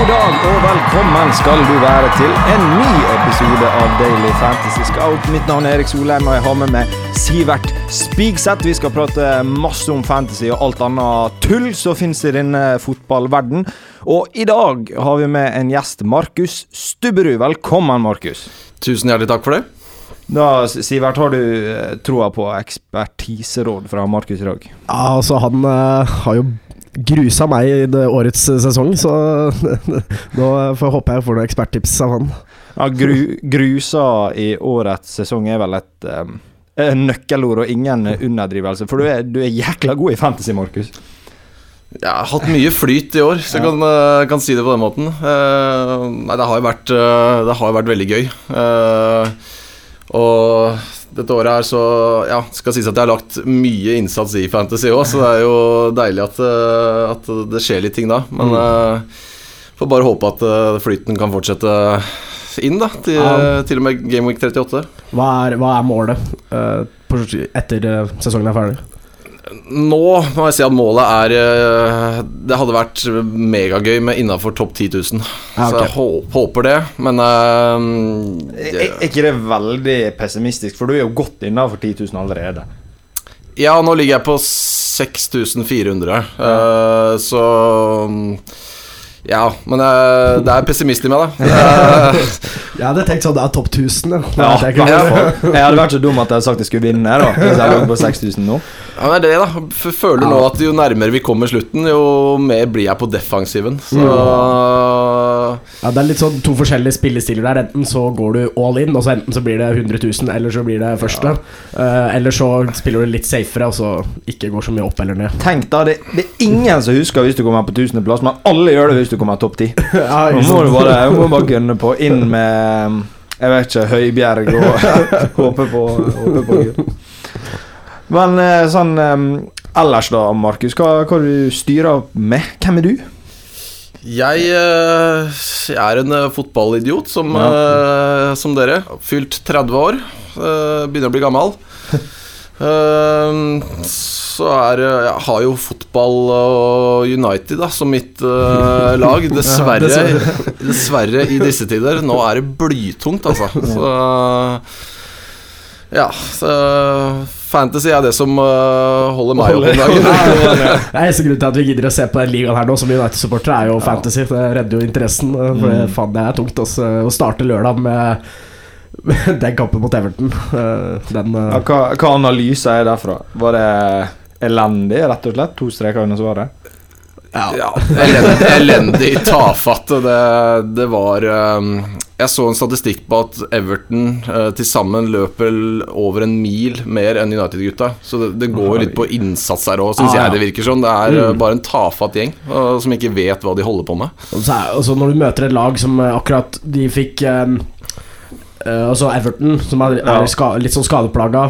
God dag og velkommen skal du være til en ny episode av Daily Fantasy Scout. Mitt navn er Erik Solheim, og jeg har med meg Sivert Spigseth. Vi skal prate masse om fantasy og alt annet tull som finnes i denne fotballverden. Og i dag har vi med en gjest, Markus Stubberud. Velkommen, Markus. Tusen hjertelig takk for det. Da, Sivert, har du eh, troa på ekspertiseråd fra Markus i dag? Ja, altså han uh, har jo grusa meg i det årets sesong, så nå får håpe jeg får noen eksperttips av han. Ja, gru, grusa i årets sesong er vel et um, nøkkelord og ingen underdrivelse, for du er, du er jækla god i fantasy, Markus. Jeg har hatt mye flyt i år, så jeg kan, uh, kan si det på den måten. Uh, nei, det har jo vært, uh, det har vært veldig gøy. og dette året her så Ja, skal sies at jeg har lagt mye innsats i Fantasy òg, så det er jo deilig at, eh, at, det skjer litt ting da. Men mm. uh, får bare håpe at uh, flyten kan fortsette inn, da. Til, um, til og med Game Week 38. Hva er, hva er målet uh, etter sesongen er ferdig? Nå må jeg si at målet er eh, Det hadde vært megagøy med innafor topp 10 000. Ja, okay. Så jeg håper det, men uh, er, er ikke det veldig pessimistisk? For du er jo godt innafor 10 000 allerede. Ja, nå ligger jeg på 6400, ja. uh, så ja, men uh, det er pessimist i meg, da. jeg hadde tenkt sånn det er topp 1000. Ja, jeg, jeg, hadde vært så dum at jeg hadde sagt jeg skulle vinne, da hvis jeg lå på 6000 nå. Ja, det er det, da. Føler ja. nå at jo nærmere vi kommer slutten, jo mer blir jeg på defensiven. Så mm. Ja, Det er litt sånn to forskjellige spillestiler der. Enten så går du all in, og så enten så blir det 100 000, eller så blir det første. Ja. Uh, eller så spiller du litt safere, og så ikke går så mye opp eller ned. Tenk da, det, det er ingen som husker hvis du kommer på tusendeplass, men alle gjør det hvis du kommer topp ti. ja, Nå må du bare, må bare gunne på. Inn med jeg vet ikke, Høibjerg og håpe på, håpe på Gud. Men eh, sånn ellers da, Markus, hva, hva du styrer med? Hvem er du? Jeg, uh, jeg er en uh, fotballidiot som, ja. som, dere. Fylt 30 år. begynner å bli gammel. Så er Jeg har jo fotball og United da, som mitt lag. Dessverre, dessverre i disse tider. Nå er det blytungt, altså. Så ja, så fantasy er det som uh, holder meg oppe om dagen. det er grunn til at vi gidder å se på den ligaen her nå som United-supportere, er jo fantasy. Det redder jo interessen. Uh, for det, mm. faen, det er tungt også, å starte lørdag med den kampen mot Everton. Uh, den, ja, hva, hva analyse er derfra? Var det elendig, rett og slett? To streker under svaret? Ja, ja elendig, elendig tafatt. Det, det var um, jeg så en statistikk på at Everton uh, til sammen løper over en mil mer enn United-gutta. Så det, det går litt på innsats her òg, syns ah, jeg det virker sånn. Det er mm. bare en tafatt gjeng uh, som ikke vet hva de holder på med. Og så er, når du møter et lag som akkurat de fikk um, Altså Everton, som er, er ska, litt sånn skadeplaga.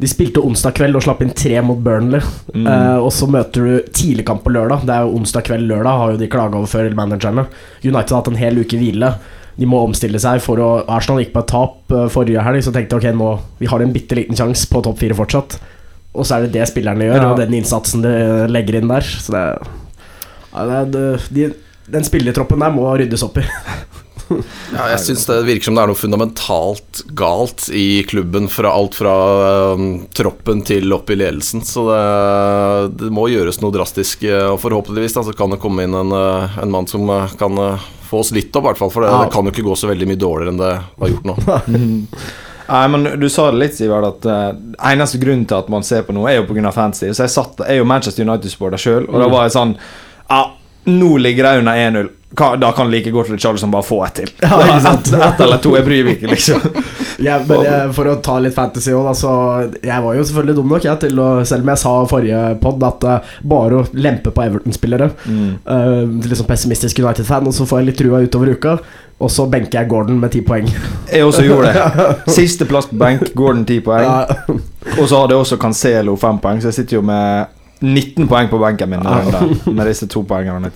De spilte onsdag kveld og slapp inn tre mot Burnley. Mm. og så møter du tidligkamp på lørdag. Det er jo onsdag kveld, lørdag har jo de klaga over før, managerne. United har hatt en hel uke hvile de må omstille seg. For å, Arsenal gikk på et tap uh, forrige helg, så tenkte ok, nå, vi har en bitte liten sjanse på topp fire fortsatt. Og så er det det spillerne gjør, ja. og den innsatsen de legger inn der. Så det, ja, det de, Den spillertroppen der må ryddes opp i. ja, jeg syns det virker som det er noe fundamentalt galt i klubben, fra alt fra um, troppen til opp i ledelsen. Så det, det må gjøres noe drastisk. Og forhåpentligvis da, så kan det komme inn en, uh, en mann som uh, kan få oss litt opp, hvert fall. For det, det, kan jo ikke gå så veldig mye dårligere enn det har gjort nå. Nei, men Du sa det litt, Sivert, at uh, eneste grunn til at man ser på noe, er jo pga. fantasy. Så jeg, satt, jeg er jo Manchester United-supporter sjøl, og mm. da var jeg sånn Ja, nå ligger jeg under 1-0 da kan like godt Richarlison bare få ett til. Ja, ett et eller to. Jeg bryr meg ikke, liksom. ja, men jeg, for å ta litt fantasy òg, altså, Jeg var jo selvfølgelig dum nok, jeg, å, selv om jeg sa forrige pod at uh, bare å lempe på Everton-spillere mm. uh, sånn pessimistisk United-fan, og så får jeg litt trua utover uka. Og så benker jeg Gordon med ti poeng. Jeg også gjorde det. Sisteplass på benk, Gordon ti poeng. Ja. Og så hadde jeg også Cancelo fem poeng, så jeg sitter jo med 19 poeng på benken min med disse to poengene.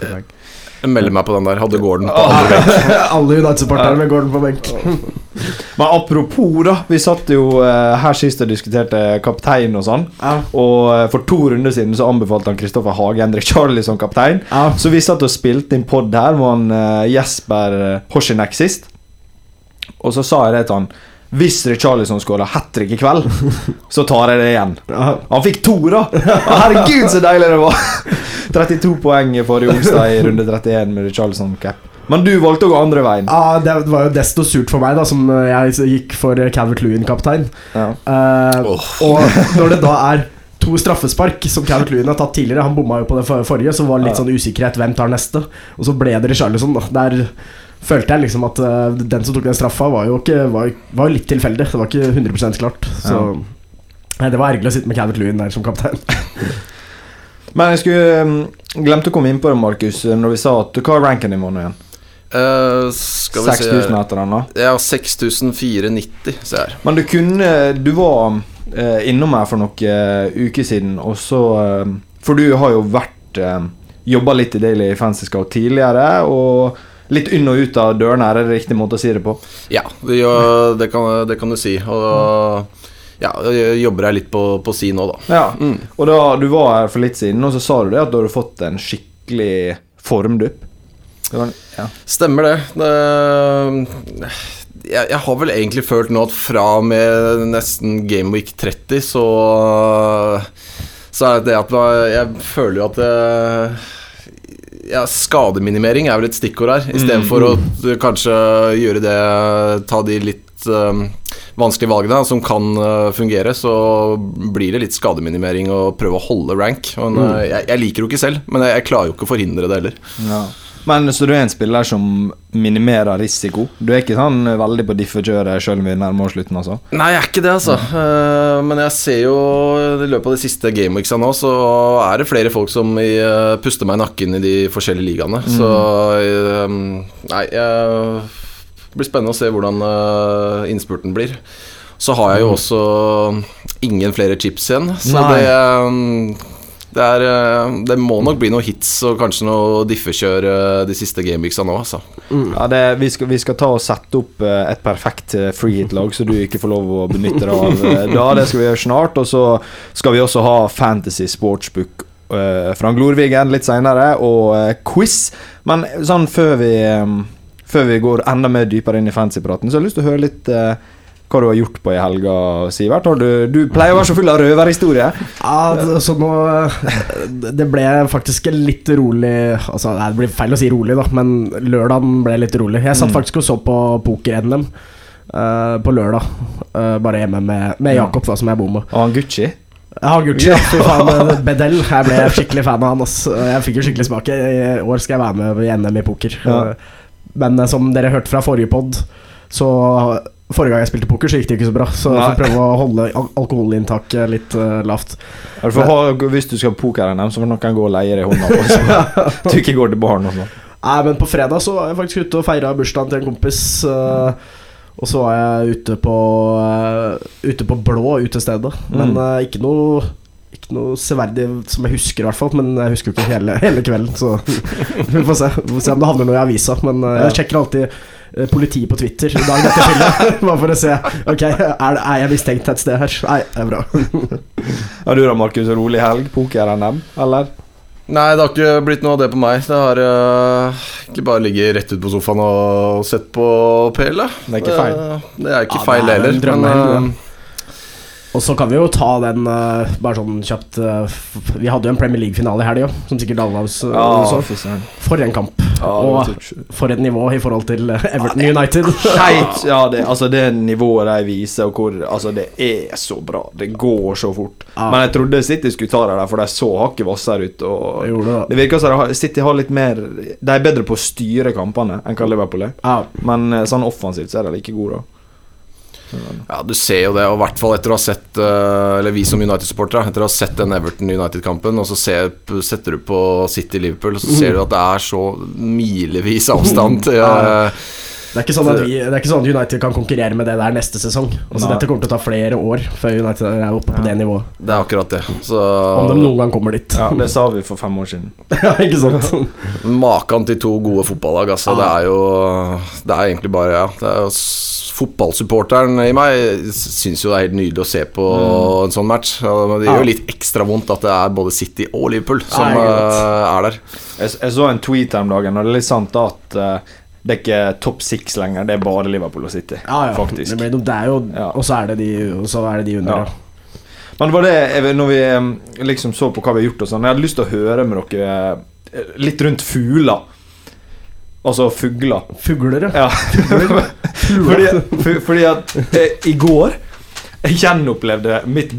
Jeg melder meg på den der. Hadde Gordon på andre benk. Alle United-supporterne med Gordon på benk. Men apropos, da. Vi satt jo eh, her sist og diskuterte kaptein og sånn. Ja. Og eh, for to runder siden så anbefalte han Kristoffer Hage Henrik Charlie som kaptein. Ja. Så vi satt og spilte inn pod her med han eh, Jesper Hoshinek sist. Og så sa jeg det til han Hvis Richarlison skårer hat trick i kveld, så tar jeg det igjen. Han fikk to, da! Herregud, så deilig det var! 32 poeng forrige onsdag i runde 31 med Richarlison cap. Men du valgte å gå andre veien. Ja, det var jo desto surt for meg, da, som jeg gikk for Calvert Lewin-kaptein. Ja. Uh, oh. Og når det da er to straffespark som Calvert Lewin har tatt tidligere Han bomma jo på det forrige, så var det litt sånn usikkerhet. Hvem tar neste? Og så ble det Richarlison. da. Der følte jeg liksom at uh, den som tok den straffa, var jo, ikke, var, var litt tilfeldig. Det var ikke 100 klart. Så Ja. Nei, det var ergerlig å sitte med Calvert Lewin der som kaptein. Men jeg skulle um, glemte å komme inn på det, Markus, når vi sa at Hva er ranken din nå igjen? Uh, skal vi se 6000 etter den, da? Ja, 6490, ser jeg. Men du kunne Du var uh, innom her for noen eh, uker siden, og så For du har jo vært uh, Jobba litt i Daily Fancy Scout tidligere, og litt inn og ut av dørene, er det riktig måte å si det på? Ja, det, kan, det kan du si. Og ja, jeg jobber jeg litt på, på si nå, da. Ja. Mm. Og da du var her for litt siden, og så sa du det at du hadde fått en skikkelig formdupp. Ja. Stemmer det. det jeg, jeg har vel egentlig følt nå at fra og med nesten Gameweek 30 så Så er det det at jeg føler jo at det, ja, Skademinimering er vel et stikkord her, istedenfor Mm. å kanskje gjøre det Ta de litt um, vanskelige valgene som kan uh, fungere, så blir det litt skademinimering å prøve å holde rank. Men, mm. jeg, jeg liker jo ikke selv, men jeg, jeg klarer jo ikke å forhindre det heller. Ja. Men Så du er en spiller som minimerer risiko? Du er ikke sånn veldig på diffekjøret sjøl om vi nærmer oss slutten, altså? Nei, jeg er ikke det, altså. Eh, men jeg ser jo i løpet av de siste gameweeksa nå, så er det flere folk som eh, puster meg i nakken i de forskjellige ligaene. Så eh, Nei, det blir spennende å se hvordan innspurten blir. Så har jeg jo også ingen flere chips igjen, så Nei. det det, er, eh, det må nok bli noen hits og kanskje noe diffekjør eh, de siste gameweeksa nå, altså. Ja, det, vi, skal, vi skal ta og sette opp eh, et perfekt eh, freehit-lag, så du ikke får lov å benytte deg av det da. Det skal vi gjøre snart. Og så skal vi også ha Fantasy Sportsbook fra Glorvigen litt seinere, og quiz. Men sånn før vi Før vi går enda mer dypere inn i fantasypraten, så har jeg lyst til å høre litt hva du har gjort på i helga, Sivert. Du, du pleier å være så full av røverhistorier. Ja, så nå Det ble faktisk litt rolig Altså, Det blir feil å si rolig, da, men lørdagen ble litt rolig. Jeg satt Mm. faktisk og så på poker-NM uh, på lørdag. Uh, bare hjemme med, med Jakob, da, som jeg bor med. Og han Gucci. Ja, Gucci. Fy faen. eh, Bedell. Jeg ble skikkelig fan av han. Ass. Jeg fikk jo skikkelig smake. I år skal jeg være med i NM i poker. Ja. Eh, Men eh, som dere hørte fra forrige pod, så Forrige gang jeg spilte poker, så gikk det ikke så bra. Så jeg får prøve å holde al alkoholinntaket litt uh, lavt. Du ha, hvis du skal ha poker-NM, så får noen gå og leie deg i hånda på, så du ikke går til baren og sånn. Nei, men på fredag så var jeg faktisk ute og feira bursdagen til en kompis. eh, og så var jeg ute på uh, Ute på blå utestedet. Men Mm. uh, ikke noe Ikke noe severdig som jeg husker, i hvert fall. Men jeg husker jo ikke hele, hele kvelden, så vi får se. Vi får se om det havner noe i avisa. Men jeg sjekker alltid politiet på Twitter dagen etter fylla. Bare for å se. Ok, er, er jeg mistenkt et sted her? Nei, det er bra. Har du da, Markus. Rolig helg? Poker-NM, eller? Nei, det har ikke blitt noe av det på meg. Det har uh, ikke bare ligget rett ut på sofaen og sett på PL. da. Det er ikke feil. Det, det er ikke Ja, det feil er heller. Men. Og så kan vi jo ta den uh, bare sånn kjapt uh, Vi hadde jo en Premier League-finale i helga, som sikkert alle av oss eh, så. For en kamp. Ja, og for et nivå i forhold til Everton Everton United. Heit, ja, det, altså det nivået de viser, og hvor Altså, det er så bra. Det går så fort. Men jeg trodde City skulle ta det der, for de så hakket hvassere ut. Og Det det. det virker som City har litt mer De er bedre på å styre kampene enn hva Liverpool er. Men sånn offensivt så er de like gode, da. Ja, du ser jo det, og i hvert fall etter å ha sett eh, Eller vi som United-supportere, etter å ha sett den Everton United-kampen, og så ser, setter du på City-Liverpool, så ser du at det er så milevis avstand til Ja. Det er, ikke sånn at vi, det er ikke sånn at United kan konkurrere med det der neste sesong. Altså Nei. Dette kommer til å ta flere år før United er oppe på det nivået. Det er akkurat det. Så Om de noen gang kommer dit. Ja, det sa vi for fem år siden. Ja, ikke sant? Maken til to gode fotballag, altså. Det er jo Det er egentlig bare Ja. Det er jo Fotballsupporteren i meg syns jo det er helt nydelig å se på en sånn match. Men Det gjør Ja. jo litt ekstra vondt at det er både City og Liverpool som Nei, eh, er der. Jeg, jeg så en tweet her om dagen, og det er litt sant at eh, det er ikke topp six lenger. Det er bare Liverpool og City, Ja, ja. faktisk. Det, blir, det er jo Ja. Og så er det de, så er det de under. Ja. Men det var det når vi liksom så på hva vi har gjort og sånn Jeg hadde lyst til å høre med dere eh, litt rundt fugler. Altså fugler. Fugler, ja. Fugler. fordi, fordi at eh, i går jeg gjenopplevde mitt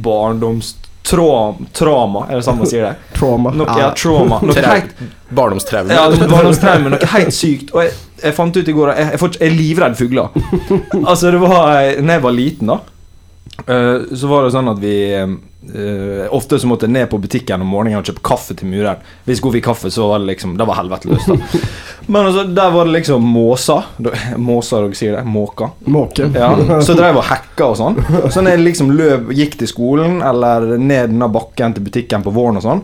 barndomstrauma. Er det sånn man sier det? Trauma. Noe, ja, trauma. Noe heit, Barndomstraume. ja, barndomstraume. Noe helt sykt. Og jeg, jeg fant ut i går at jeg, jeg, jeg er livredd fugler. Altså, det var Når jeg var liten, da, eh, så var det sånn at vi uh, Ofte så måtte ned på butikken om morgenen og kjøpe kaffe til mureren. Hvis hun fikk kaffe, så var det liksom Det var helvete løs, da. Men altså, der var det liksom måser. Måser, dere sier det? Måker. Måke. Ja, så drev og hacka og sånn. Så når jeg liksom løp, gikk til skolen eller ned denne bakken til butikken på våren og sånn,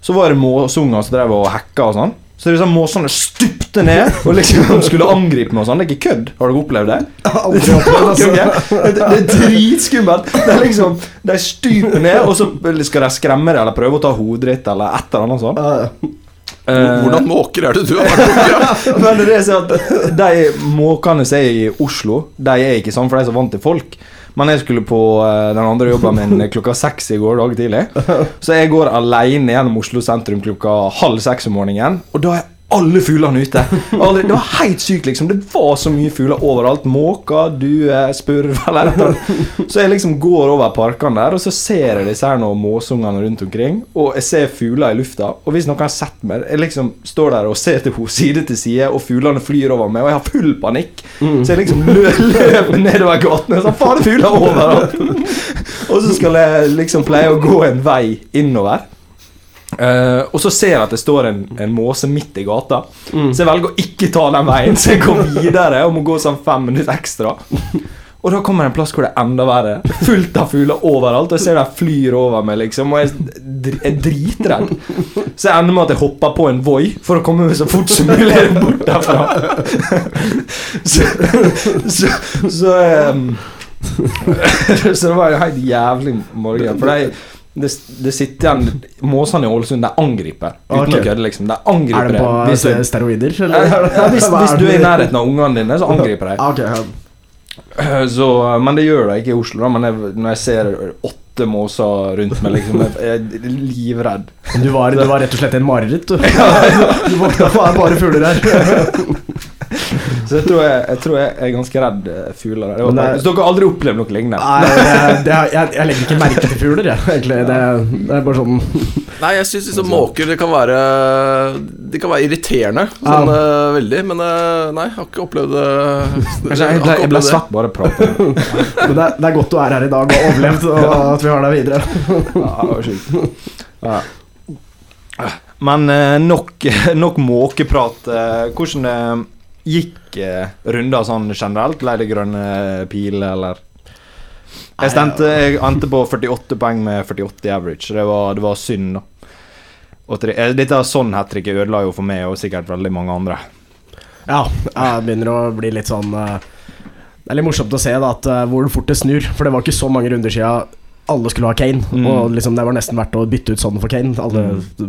så var det måsunger som drev og hacka og sånn. Så det er sånn måsene stupte ned og liksom skulle angripe meg og sånn. Det er ikke kødd. Har dere opplevd det? Aldri opplevd, altså. Det, det er dritskummelt. Det er liksom De stuper ned, og så skal de skremme deg eller prøve å ta hodet ditt eller et eller annet sånt. Ja, ja. Eh, Hvordan måker er det du har vært borti? men det er sånn er at De måkene som er i Oslo, de er ikke sånn, for de er så vant til folk. Men jeg skulle på eh, den andre jobben min klokka seks i går dag tidlig. Så jeg går alene gjennom Oslo sentrum klokka halv seks om morgenen. Og da er alle fuglene ute. Alle, det var helt sykt, liksom. Det var så mye fugler overalt. Måker, duer, spurv eller annet. Så jeg liksom går over parkene der, og så ser jeg disse her nå måsungene rundt omkring. Og jeg ser fugler i lufta. Og hvis noen har sett meg Jeg liksom står der og ser til henne side til side, og fuglene flyr over meg, og jeg har full panikk. Så jeg liksom lø løper nedover gatene. sånn faen, det er fugler overalt! og så skal jeg liksom pleie å gå en vei innover. Eh, og så ser jeg at det står en, en måse midt i gata. Så jeg velger å ikke ta den veien, så jeg går videre og må gå sånn fem minutter ekstra. Og da kommer det en plass hvor det er enda verre. Fullt av fugler overalt. Og jeg ser de flyr over meg, liksom. Og jeg er dritredd. Så jeg ender med at jeg hopper på en Voi for å komme meg så fort som mulig bort derfra. Så, så, så, um, så det var jo helt jævlig morgen. For de, det, det sitter igjen Måsene i Ålesund, de angriper. Uten okay. å kødde, liksom. De Er angriper de på deg. Hvis, du, steroider? Eller? ja, hvis, hvis er du er i nærheten av ungene dine, så angriper de. Okay. ja. Så, men det gjør det ikke i Oslo. Da. Men jeg, når jeg ser åtte måser rundt meg, liksom, jeg er livredd. Du var, du var rett og slett en mareritt, du. Du våkna på er bare fugler her. Så jeg tror jeg, jeg, tror jeg er ganske redd eh, fugler. Det var, det Hvis dere har aldri opplevd noe lignende Nei, det, det, jeg, jeg legger ikke merke til fugler, jeg. Egentlig. Det, det er bare sånn Nei, jeg syns liksom måker det kan være De kan være irriterende. Sånn ja. veldig. Men eh, nei, jeg har ikke opplevd det. Kanskje jeg jeg ble svett bare av å prate. Men det, er- det er godt du er her i dag og har overlevd, og at vi har deg videre. Ja, det var sjukt. Ja. Men eh, nok, nok måkeprat. Eh, Hvordan eh, gikk eh, runder sånn generelt? Ble det grønne piler, eller? Jeg stemte, jeg endte på 48 poeng med 48 average, det var, det var synd, da. Og eh, dette sånn hat tricket ødela jo for meg og sikkert veldig mange andre. Ja, jeg begynner å bli litt sånn eh, Det er litt morsomt å se da at eh, hvor fort det snur. For det var ikke så mange runder siden alle skulle ha Kane. Mm. Og liksom det var nesten verdt å bytte ut sånn for Kane. Alle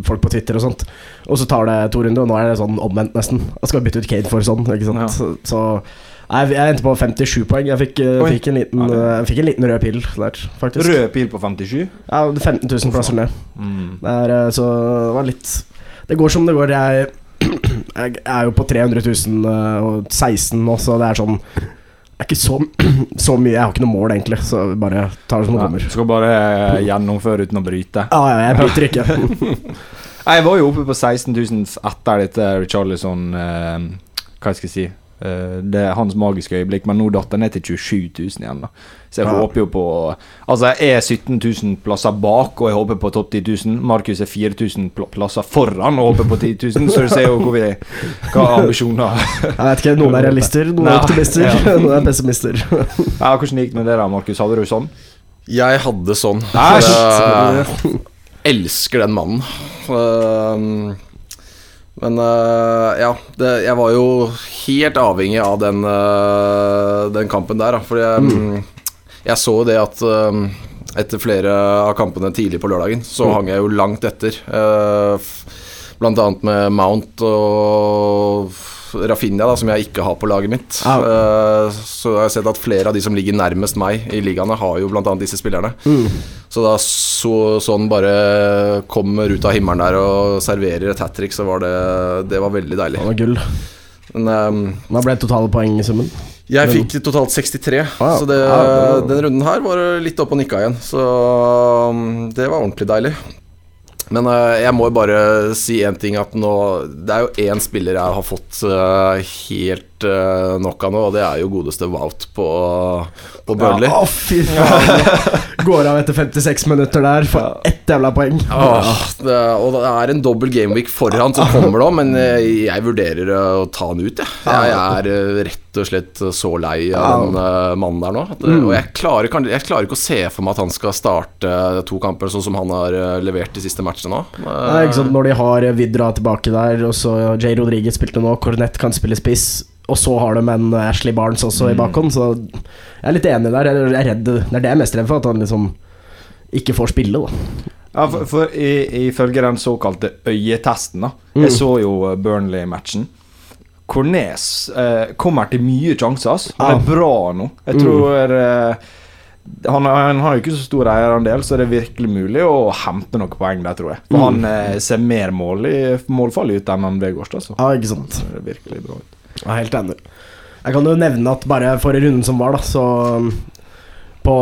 folk på Twitter og sånt. Og så tar det to runder, og nå er det sånn omvendt, nesten. Jeg skal bytte ut Kane for sånn, ikke sant. Ja. Så, så jeg endte på 57 poeng. Jeg fikk, eh, fikk, en, liten, Ja, eh, jeg fikk en liten rød pil der, faktisk. Rød pil på 57. Ja, 15 000 plasser ned. Mm. Det er, eh, så det var litt Det går som det går. Jeg, jeg er jo på 300 000 eh, og 16 nå, så det er sånn er ikke så, så mye. Jeg har ikke noe mål, egentlig, så bare tar det som det kommer. Du skal bare eh, gjennomføre uten å bryte. Ja, ja, jeg bryter ikke. Jeg var jo oppe på 16 000 etter dette Richarlison eh, Hva skal jeg si det er hans magiske øyeblikk, men nå datt den ned til 27 000 igjen. da Så jeg Ja. håper jo på Altså, jeg er 17 000 plasser bak, og jeg håper på topp 10 000. Markus er 4000 pl plasser foran og håper på 10 000, så du ser jo hvor vi hva ambisjoner Jeg vet ikke, Noen er realister, noen er optimister, ja. noen er pessimister. Ja, Hvordan gikk det med det, da, Markus? Hadde du sånn? Jeg hadde sånn. Æsj! Jeg elsker den mannen. Ehm, Men uh, ja, det, jeg var jo helt avhengig av den, uh, den kampen der, da. Fordi jeg, mm. jeg så det at eh, etter flere av kampene tidlig på lørdagen, så hang jeg jo langt etter. Uh, Blant annet med Mount og Rafinha, da, som jeg ikke har på laget mitt. Ja. Uh, Så jeg har sett at flere av de som ligger nærmest meg i ligaene, har jo annet disse spillerne. Så da så, sånn bare kommer ut av himmelen der og serverer et hat trick, så var det Det var veldig deilig. Det var gull. Men um, Hva ble totale poengsummen? jeg fikk totalt 63, Ah, så det, ja, det den runden her var litt opp og nikka igjen. Så um, det var ordentlig deilig. Men uh, jeg må jo bare si én ting, at nå Det er jo én spiller jeg har fått uh, helt uh, nok av nå, og det er jo godeste Wout på, på Burnley. Ja, å, fy faen. Går av etter 56 minutter der for ett jævla poeng. Åh, det, og det er en dobbel gameweek foran som kommer da, men eh, jeg vurderer eh, å ta han ut, jeg. Jeg er eh, rett og slett så lei av den uh, mannen der nå. At, eh, Og jeg klarer, kan, jeg klarer ikke å se for meg at han skal starte to kamper sånn som han har eh, levert de siste matchene nå. Eh, Nei, ikke sant, Når de har Vidra tilbake der, og så Jay Rodriguez spilte nå, Cornett kan spille spiss, og så har de en Ashley Barnes også i bakhånd, så jeg er litt enig der. Jeg er redd Det er det jeg er mest redd for, at han liksom ikke får spille, da. Ja, for, for Ifølge den såkalte øyetesten, da Mm. Jeg så jo eh, Burnley-matchen. Cornes eh, kommer til mye sjanser. ass. Han Ja. er bra nå. Jeg Mm. tror eh, han, han har jo ikke så stor eierandel, så det er virkelig mulig å hente noen poeng der, tror jeg. For Mm. han eh, ser mer mål i, målfarlig ut enn han Vegårst, altså. Ja, ikke sant. Det er virkelig bra ut. Jeg er helt enig. Jeg kan jo nevne at bare for runden som var, da, så um, på,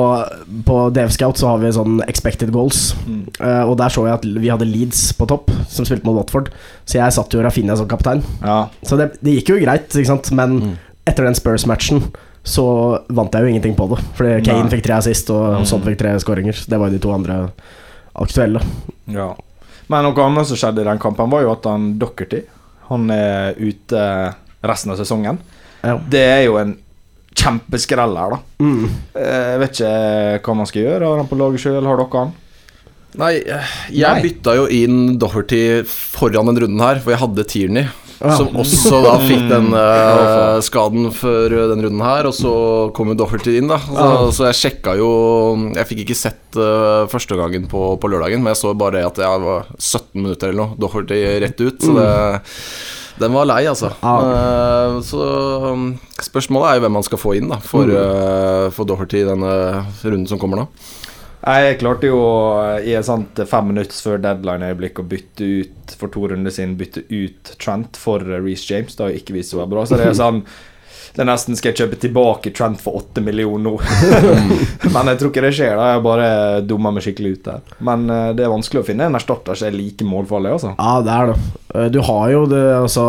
på DF Scout så har vi sånn expected goals. Mm. Uh, og der så jeg at vi hadde Leeds på topp, som spilte mot Watford. Så jeg satt jo Rafinha som kaptein. Ja. Så det, det gikk jo greit. Men Mm. etter den Spurs-matchen så vant jeg jo ingenting på det. Fordi Kane Nei. fikk tre assist, og Son fikk tre skåringer. Det var jo de to andre aktuelle. ja. Men noe annet som skjedde i den kampen, var jo at han Dockerty Han er ute resten av sesongen. Ja. Det er jo en kjempeskrell her, da. Mm. Eh, Jeg vet ikke hva man skal gjøre. Har han på laget sjøl? Har dere han? Nei, eh, jeg Nei. bytta jo inn Doherty foran den runden her, for jeg hadde Tierney. Ja. Som også da fikk den uh, skaden før den runden her, og så kom jo Doherty inn, da. Så, Ja. så jeg sjekka jo Jeg fikk ikke sett uh, første gangen på, på lørdagen, men jeg så bare at jeg var 17 minutter eller noe, Doherty rett ut. Så det den var lei, altså. Ah. Så um, spørsmålet er jo hvem man skal få inn da for, eh, for Doherty i denne runden som kommer nå. Jeg klarte jo eh, i et sånt fem minutter før deadline-øyeblikk å bytte ut for to runder siden bytte ut Trent for Reece James. Det har jo ikke vist seg å være bra. Så det er sånn Det er nesten skal jeg kjøpe tilbake Trent for åtte millioner nå. Men jeg tror ikke det skjer. da Jeg bare dummer meg skikkelig ut der. Men eh, det er vanskelig å finne en erstatter som er like målfarlig, altså. Ja, det er det. Eh, Du har jo det, altså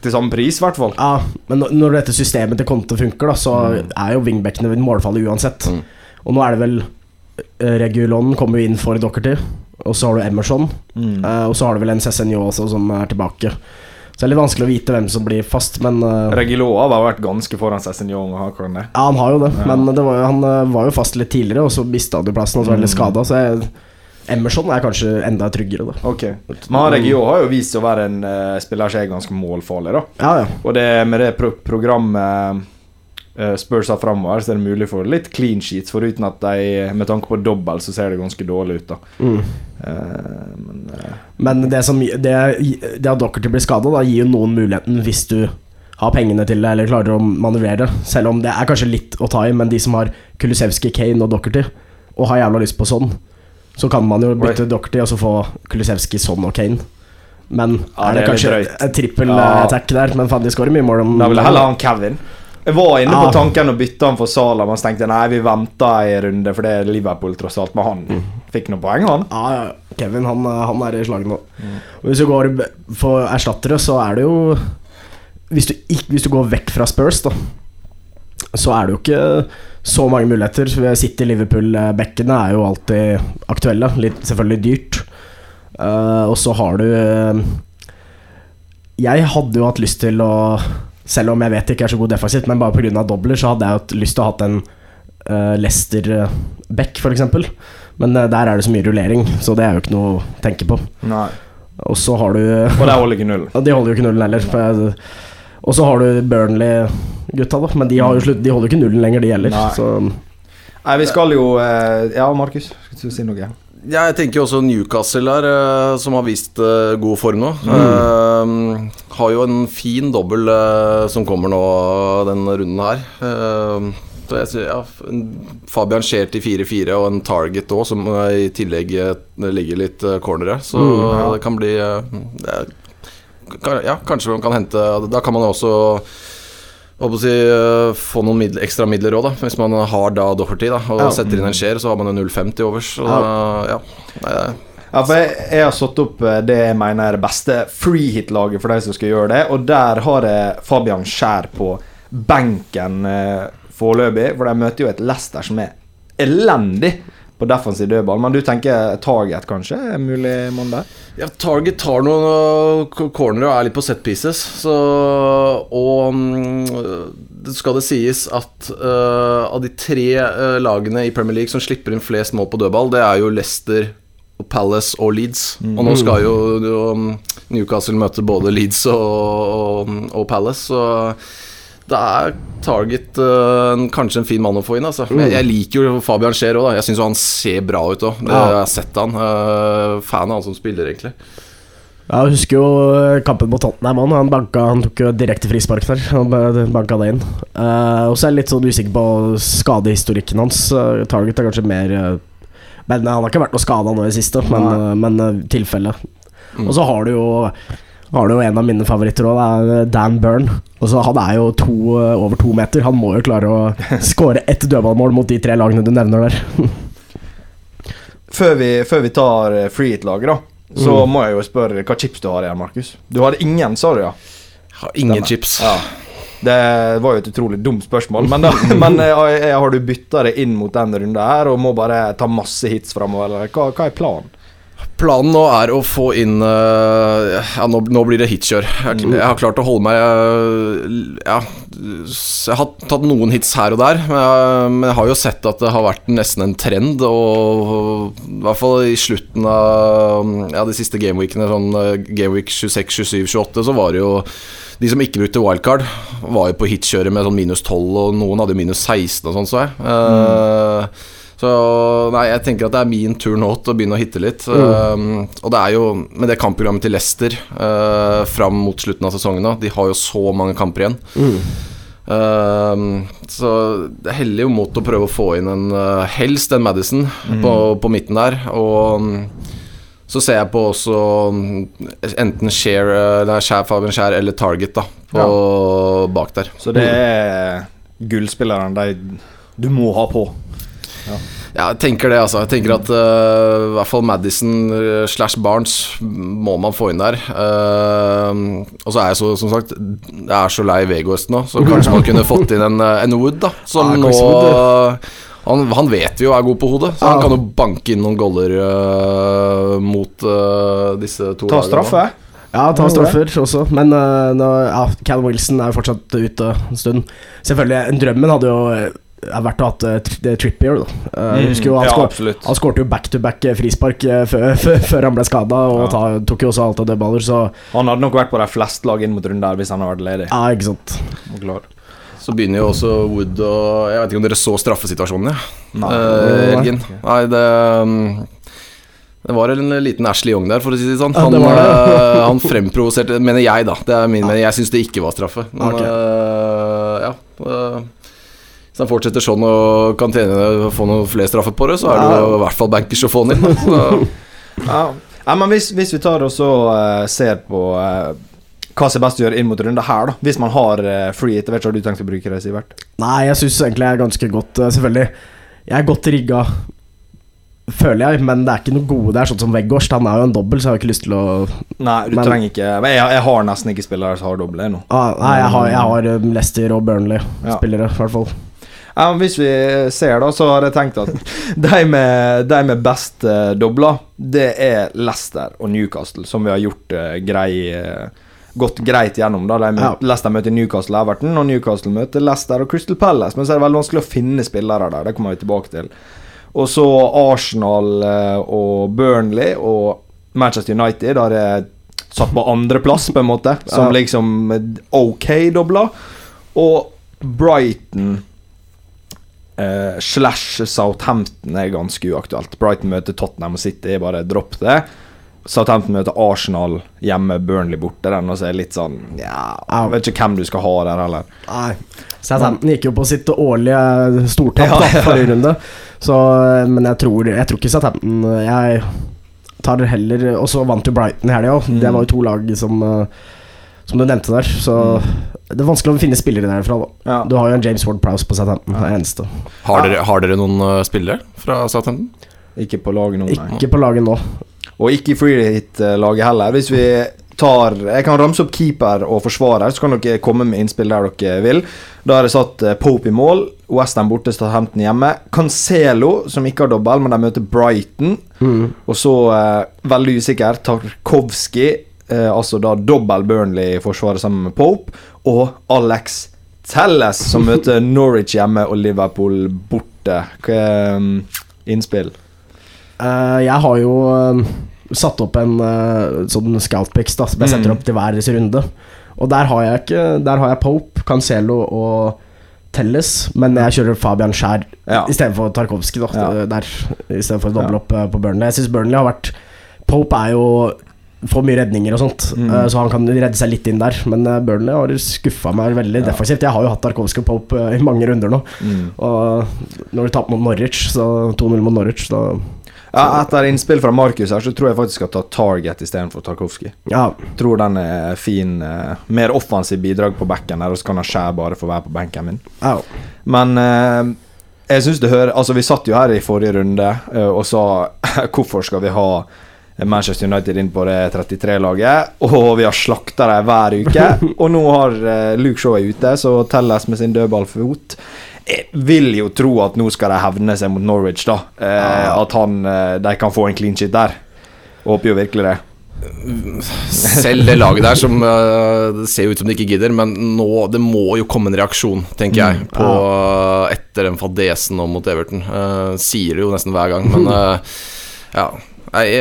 Til samme pris, i hvert fall. Ja, men når- dette systemet til Conte funker, da, så er jo wingbackene målfallet uansett. Mm. Og nå er det vel eh, Regulon kommer jo inn for Dockerty, og så har du Emerson. Mm. og så har du vel en CSNJ også som er tilbake. Så det er litt vanskelig å vite hvem som blir fast, men uh, Regiloa har vært ganske foran Cézinho. og Hakon, det? Ja, han har jo det, Ja. men det var, jo- han eh, var jo fast litt tidligere, og så mista han jo plassen, og så var litt Mm. skada. Så jeg, Emerson er kanskje enda tryggere, da. Ok Men han Regio har jo vist seg å være en uh, spiller som er ganske målfarlig, da. Ja, ja. Og det med det pro programmet eh, Spurs framover, så er det mulig for litt clean sheets, foruten at de med tanke på dobbel, så ser det ganske dårlig ut, da. Mm. Uh, men uh, Men det, som, det, det at Dockerty blir skada, gir jo noen muligheten hvis du har pengene til det eller klarer å manøvrere. Selv om det er kanskje litt å ta i, men de som har Kulusevski, Kane og Dockerty, og har jævla lyst på sånn, så kan man jo bytte Dockerty og så få Kulusevski, sånn og Kane. Men Ja, er det, det er kanskje en trippel Ja. attack der? Men faen, de skårer mye mål om da vil jeg heller ha Kevin. Jeg var inne på tanken å bytte han for Sala, men så tenkte jeg nei, vi venter en runde, for det er Liverpool tross alt. Men han fikk noen poeng, han. Ja. Kevin han, han er i slaget nå. Og Hvis du går for erstattere, så er det jo hvis, du hvis du går vekk fra Spurs, da, så er det jo ikke så mange muligheter. City, Liverpool, eh, er jo alltid aktuelle. Litt selvfølgelig dyrt. Uh, og så har du uh, Jeg hadde jo hatt lyst til å Selv om jeg vet jeg ikke er så god defensivt, men bare pga. dobler, så hadde jeg hatt lyst til å ha hatt en uh, Lester-back, f.eks. Men uh, der er det så mye rullering, så det er jo ikke noe å tenke på. Nei. Og så har du Og de holder ikke nullen. ja, De holder jo ikke nullen heller. for jeg- Og så har du Burnley-gutta, da. Men de, har jo slutt, de holder jo ikke nullen lenger, de heller. Nei. Så Nei, vi skal jo eh, Ja, Markus, skal du si noe? Ja, jeg tenker jo også Newcastle her, eh, som har vist eh, god form nå. Eh, har jo en fin dobbel eh, som kommer nå denne runden her. Eh, så sier, ja, Fabian Scheer til 4-4 og en Target òg, som eh, i tillegg ligger litt eh, cornere. Så ja. det kan bli eh, det er, Ja, kanskje man kan hente Da kan man også si, eh, få noen midler, ekstra midler òg. Hvis man har da Doherty da, og Ja. setter inn en skjer, så har man jo 0,50 overs. Da, ja. Ja, for jeg, jeg har satt opp eh, det jeg mener er det beste freehit-laget for de som skal gjøre det, og der har jeg Fabian Skjær på benken eh, foreløpig, for de møter jo et Leicester som er elendig på defensiv dødball. Men du tenker Target, kanskje? Er mulig mann der? Ja, Target tar noen cornere og er litt på set pieces. Så, og mm, skal det sies at uh, av de tre lagene i Premier League som slipper inn flest mål på dødball, det er jo Leicester, Palace og Leeds. Og nå skal jo, jo um, Newcastle møte både Leeds og, og, Palace, så det er Target uh, kanskje en fin mann å få inn. Altså. Jeg, jeg liker jo Fabian Scheer òg. Jeg syns han ser bra ut òg. Jeg har sett han. Uh, fan av han som spiller, egentlig. Jeg husker jo eh, kampen mot Tottenham. Han, han, banka, han tok jo direkte frispark der. Han banka det inn. Uh, og så er jeg litt sånn usikker på skadehistorikken hans. Target er kanskje mer eh, Men Han har ikke vært noe skada nå i det siste, men, uh, men uh, tilfelle. Mm. Og så har du jo har du jo en av mine favoritter òg, det er Dan Byrne. Og så Han er jo to, eh, over to meter. Han må jo klare å skåre ett dødballmål mot de tre lagene du nevner der. Før vi, før vi tar Free freehit-laget, da, så må jeg jo spørre hva chips du har igjen, Markus. Du hadde ingen, sa du, ja? Har ingen Denne. chips. Ja. Det var jo et utrolig dumt spørsmål, men, da, men jeg, jeg har du bytta det inn mot den runden her og må bare ta masse hits framover, hva, hva er planen? Planen nå er å få inn uh, Ja, nå, nå blir det hitkjør. Jeg, jeg har klart å holde meg Ja, jeg har tatt noen hits her og der, men jeg, men jeg har jo sett at det har vært nesten en trend. Og i hvert fall i slutten av ja, de siste gameweekene, sånn gameweek 26, 27, 28, så var det jo de som ikke brukte wildcard, var jo på hitkjøret med sånn minus 12, og noen hadde minus 16 og sånn, så jeg. Uh, Så nei, jeg tenker at det er min tur nå til å begynne å hitte litt. Um, og det er jo med det kampprogrammet til Leicester uh, fram mot slutten av sesongen nå, de har jo så mange kamper igjen. Um, så det heller jo mot å prøve å få inn en uh, helst en Madison på, på midten der. Og så ser jeg på også um, enten Share, uh, nei, Share, Fabian Skjær eller Target da på, bak der. Så det er gullspilleren de du må ha på. Ja, jeg tenker det, altså. Jeg tenker at uh, i hvert fall Madison uh, slash Barnes må man få inn der. Uh, og så er jeg så, som sagt Jeg er så lei Vegas nå, så kanskje man kunne fått inn en, en Wood, da. Som Ja, nå han, han vet vi jo er god på hodet, så han kan jo banke inn noen goller uh, mot uh, disse to Ta straffe. Ja, ta straffer også, men uh, nå, ja, Cal Wilson er jo fortsatt ute en stund. Selvfølgelig, drømmen hadde jo er vært å ha hatt uh, Trippier. Da. Uh, mm, jo han, ja, skår, han skårte jo back-to-back eh, frispark eh, før, før, før han ble skada, og Ja. ta, tok jo også alt av dødballer, så Han hadde nok vært på de fleste lag inn mot runden der hvis han hadde vært ledig. ja, ikke sant. Og. Så begynner jo også Wood og Jeg vet ikke om dere så straffesituasjonen, ja. Nei. Eh, Nei, det um, Det var en liten Ashley Young der, for å si det sånn. Ja, Han, det det. eh, han fremprovoserte Mener jeg, da. Det er min mening. Jeg syns det ikke var straffe. Men okay. uh, ja Hvis han fortsetter sånn og kan tjene få noen flere straffer på det, så er det jo i hvert fall bankers å få han inn. Så, Ja. ja, men hvis, hvis vi tar og så eh, ser på eh, hva som er best å gjøre inn mot runden her, da. Hvis man har uh, free vet ikke hva du tenkt å bruke det, Sivert? Nei, jeg syns egentlig jeg er ganske godt eh, Selvfølgelig, jeg er godt rigga føler jeg. Men det er ikke noe gode der, sånn som Weghorst. Han er jo en dobbel, så jeg har ikke lyst til å Nei, du Men- trenger ikke jeg, jeg har nesten ikke spillere som har doble ennå. ah, Nei, jeg har, jeg har um, Leicester og Burnley-spillere, i hvert fall. Ja, hvis vi ser, da, så har jeg tenkt at de med, de med best eh, dobler, det er Leicester og Newcastle, som vi har gjort uh, grei eh, gått greit gjennom. da de Ja. Leicester møter Newcastle Everton, og Newcastle møter Leicester og Crystal Palace. Men så er det veldig vanskelig å finne spillere der. Det kommer vi tilbake til. Og så Arsenal eh, og Burnley og Manchester United har jeg satt på andreplass, på en måte. Som Ja. liksom OK dobla. Og Brighton eh, slash Southampton er ganske uaktuelt. Brighton møter Tottenham og City, bare dropp det. Southampton møter Arsenal hjemme, Burnley borte. Den og så er litt sånn Ja, jeg vet ikke hvem du skal ha der heller. Nei. Southampton gikk jo på sitt årlige stortap Ja, ja. forrige runde. Så, men jeg tror, jeg tror ikke Southampton Jeg tar heller Og så vant jo Brighton i helga òg. Mm. Det var jo to lag som eh, Som du nevnte der. Så det er vanskelig å finne spillere derfra. Da. Ja. Du har jo en James Ward Prowse på Southampton. Det eneste. Har dere, har dere noen eh, spillere fra Southampton? Ikke på laget nå, nei. Ikke på laget nå. Og ikke i freehit-laget heller. Hvis vi tar Jeg kan ramse opp keeper og forsvarer, så kan dere komme med innspill der dere vil. Da har jeg satt eh, Pope i mål. Western borte, Southampton hjemme. Cancelo, som ikke har dobbel, men de møter Brighton. Mm. Og så, eh, veldig usikker, Tarkovskij. Eh, altså da dobbel Burnley i forsvaret sammen med Pope. Og Alex Telles, som møter Norwich hjemme og Liverpool borte. Hva er um, innspill? Eh, jeg har jo eh, satt opp en uh, sånn scoutpicks da, som jeg setter Mm. opp til hver runde. Og der har jeg ikke Der har jeg Pope, Cancelo og Telles, men jeg kjører Fabian Skjær Ja. istedenfor Tarkovskij. Ja. Der Istedenfor å doble opp eh, på Burnley. Jeg syns Burnley har vært Pope er jo Får mye redninger og sånt, Mm. eh, så han kan redde seg litt inn der. Men eh, Burnley har skuffa meg veldig Ja. defensivt. Jeg har jo hatt Tarkovskij og Pope eh, i mange runder nå. Mm. Og når du taper mot Norwich, så 2-0 mot Norwich, da Ja, etter innspill fra Markus her, så tror jeg faktisk skal ta Target istedenfor Tarkovskij. Ja, Tror den er fin. eh, mer offensiv bidrag på bekken der, og så kan han skjære bare for å være på benken min. ja. Men eh, jeg syns det hører Altså, vi satt jo her i forrige runde eh, og sa hvorfor skal vi ha Manchester United inn på det 33-laget, og vi har slakta dem hver uke. og nå har eh, Luke Shaw er ute, så Telles med sin dødballfot. Jeg vil jo tro at nå skal de hevne seg mot Norwich, da. Eh, At han, eh, de kan få en clean shit der. Håper jo virkelig det. Selv det laget der som uh, ser ut som de ikke gidder, men nå Det må jo komme en reaksjon, tenker jeg, Mm, på uh, etter den fadesen nå mot Everton. Uh, sier det jo nesten hver gang, men ja. Jeg,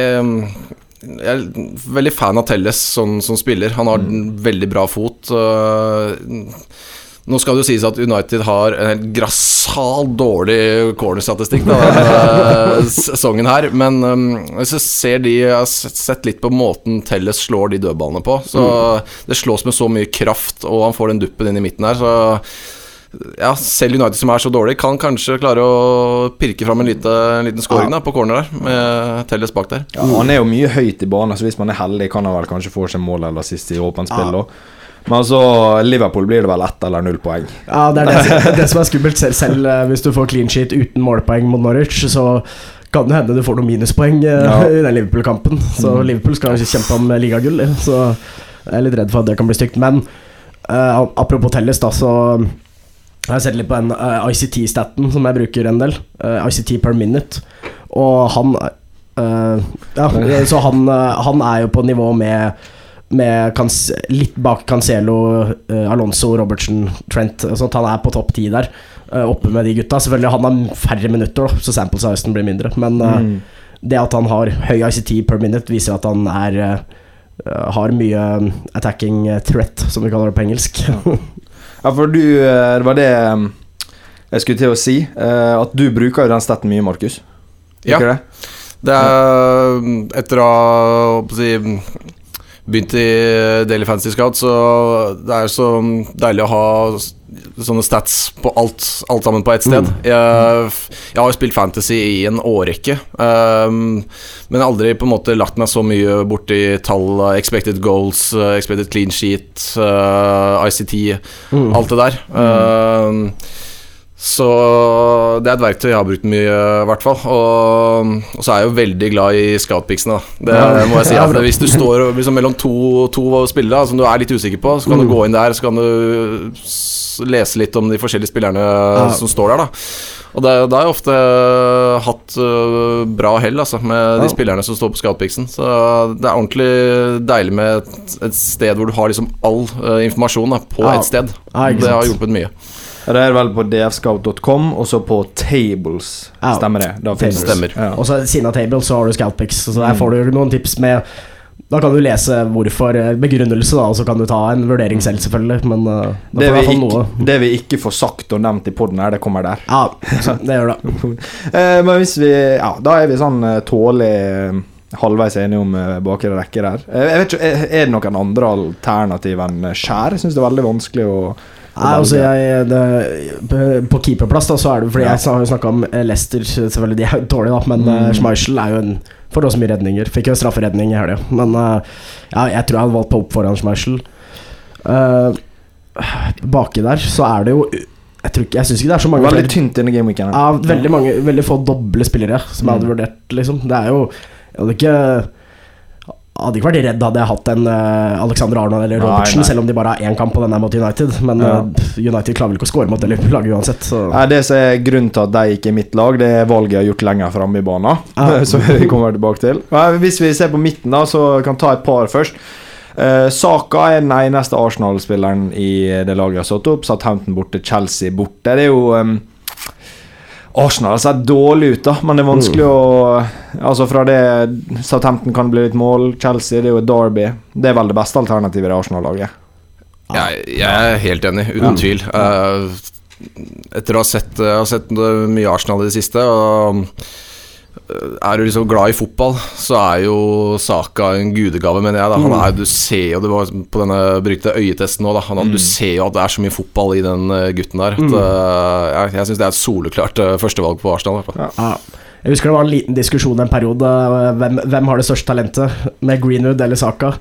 jeg er veldig fan av Telles som, som spiller. Han har en veldig bra fot. eh, nå skal det jo sies at United har en helt grassat dårlig cornerstatistikk denne sesongen her, men um, hvis jeg ser de Jeg har sett sett litt på måten Telles slår de dødballene på. Så Det slås med så mye kraft, og han får den duppen inn i midten her, så ja, selv United som er så dårlig, kan kanskje klare å pirke fram en, lite, en liten scoring da, på corner der, med Telles bak der. Ja, han er jo mye høyt i banen, så hvis man er heldig, kan han vel kanskje få seg mål eller sist i åpent spill. Ja. da. Men altså, Liverpool blir det vel ett eller null poeng. Ja, det er det, som- det som er skummelt selv, selv eh, hvis du får clean sheet uten målpoeng mot Norwich, så kan det hende du får noen minuspoeng eh, Ja. i den Liverpool-kampen. Så Mm. Liverpool skal kjempe om ligagull, eh, så jeg er litt redd for at det kan bli stygt. Men uh, apropos Telles, da, så har jeg sett litt på den uh, ICT-staten som jeg bruker en del. Uh, ICT per minute. Og han uh, Ja, så han, han er jo på nivå med med litt bak Cancelo, eh, Alonso, Robertsen, Trent. Sånn at han er på topp ti der, eh, oppe med de gutta. Selvfølgelig han har færre minutter, da, så sample sizen blir mindre. Men eh, Mm. det at han har høy ICT per minute, viser at han er har mye um, attacking threat, som vi kaller det på engelsk. Ja, for du Det var det um, jeg skulle til å si. At du bruker jo den staten mye, Markus. Ja. Det? Det er Etter å å si, begynt i Daily Fantasy Scout, så det er så deilig å ha sånne stats på alt, alt sammen på ett sted. Mm. Jeg, jeg har jo spilt Fantasy i en årrekke, um, men aldri på en måte lagt meg så mye borti tall, expected goals, expected clean sheet, uh, ICT, Mm. alt det der. Um, Så det er et verktøy jeg har brukt mye, i hvert fall. Og, og så er jeg jo veldig glad i scoutpicsene, da. Det må jeg si. At hvis du står liksom mellom to, to spillere som du er litt usikker på, så kan du gå inn der, så kan du lese litt om de forskjellige spillerne som står der, da. Og da har jeg ofte hatt øh, bra hell altså, med de Ja. spillerne som står på scoutpicsen. Så det er ordentlig deilig med et, et sted hvor du har liksom all øh, informasjon da, på Ja. ett sted. Ja, det har hjulpet mye. Det er vel på dfscout.com, og så på Tables. Stemmer det? Da tables. Stemmer. Ja. Og så ved siden av Tables så har du Scoutpics, så der får du noen tips med Da kan du lese hvorfor, eh, begrunnelse, da, og så kan du ta en vurdering selv, selvfølgelig, men uh, Det får du i vi, ikke, det vi ikke får sagt og nevnt i poden her, det kommer der. Ja, det gjør det. uh, men hvis vi Ja, da er vi sånn uh, tålelig halvveis enige om bakre rekke der. Jeg vet ikke, er, er det noen andre alternativ enn skjær? Jeg syns det er veldig vanskelig å Nei, altså jeg det, på- keeperplass da så er det Fordi jeg har jo snakka om eh, Leicester, selvfølgelig de er jo dårlige, da, men mm. Schmeichel er jo en får også mye redninger. Fikk jo en strafferedning i helga, men eh, ja, jeg tror jeg hadde valgt på opp foran Schmeichel. Uh, baki der så er det jo Jeg, tror ikke- jeg syns ikke det er så mange Veldig tynt denne gameweeken. her. Ja, veldig mange Veldig få doble spillere som jeg hadde vurdert, liksom. Det er jo Jeg hadde ikke hadde ikke vært redd hadde jeg hatt en uh, Alexander Arnold eller Robertsen, selv om de bare har én kamp, og den er mot United. Men Ja. uh, United klarer vel ikke å score mot det Liverpool-laget uansett. Så. Nei, Det som er grunnen til at de ikke er mitt lag, det er valget jeg har gjort lenger framme i banen. Ah. som vi kommer tilbake til. Hvis vi ser på midten, da, så kan vi ta et par først. Uh, Saka er den eneste Arsenal-spilleren i det laget jeg har satt opp. Southampton borte, Chelsea borte. Det er jo um, Arsenal har sett dårlig ut, da, men det er vanskelig å Altså Fra det Southampton kan bli litt mål, Chelsea det er jo et Derby. Det er vel det beste alternativet i Arsenal-laget. Jeg, jeg er helt enig, uten tvil. Uh, etter å ha sett, uh, sett mye Arsenal i det siste, og eh, er du liksom glad i fotball, så er jo Saka en gudegave, mener jeg. Da. Han er, du ser jo det var på denne brukte øyetesten da. Han, Du ser jo at det er så mye fotball i den eh, gutten der. At, mm. jeg jeg syns det er et soleklart eh, førstevalg på Arsenal. Ja. Jeg husker det var en liten diskusjon en periode. eh, Hvem, hvem har det største talentet? Med Greenwood eller Saka?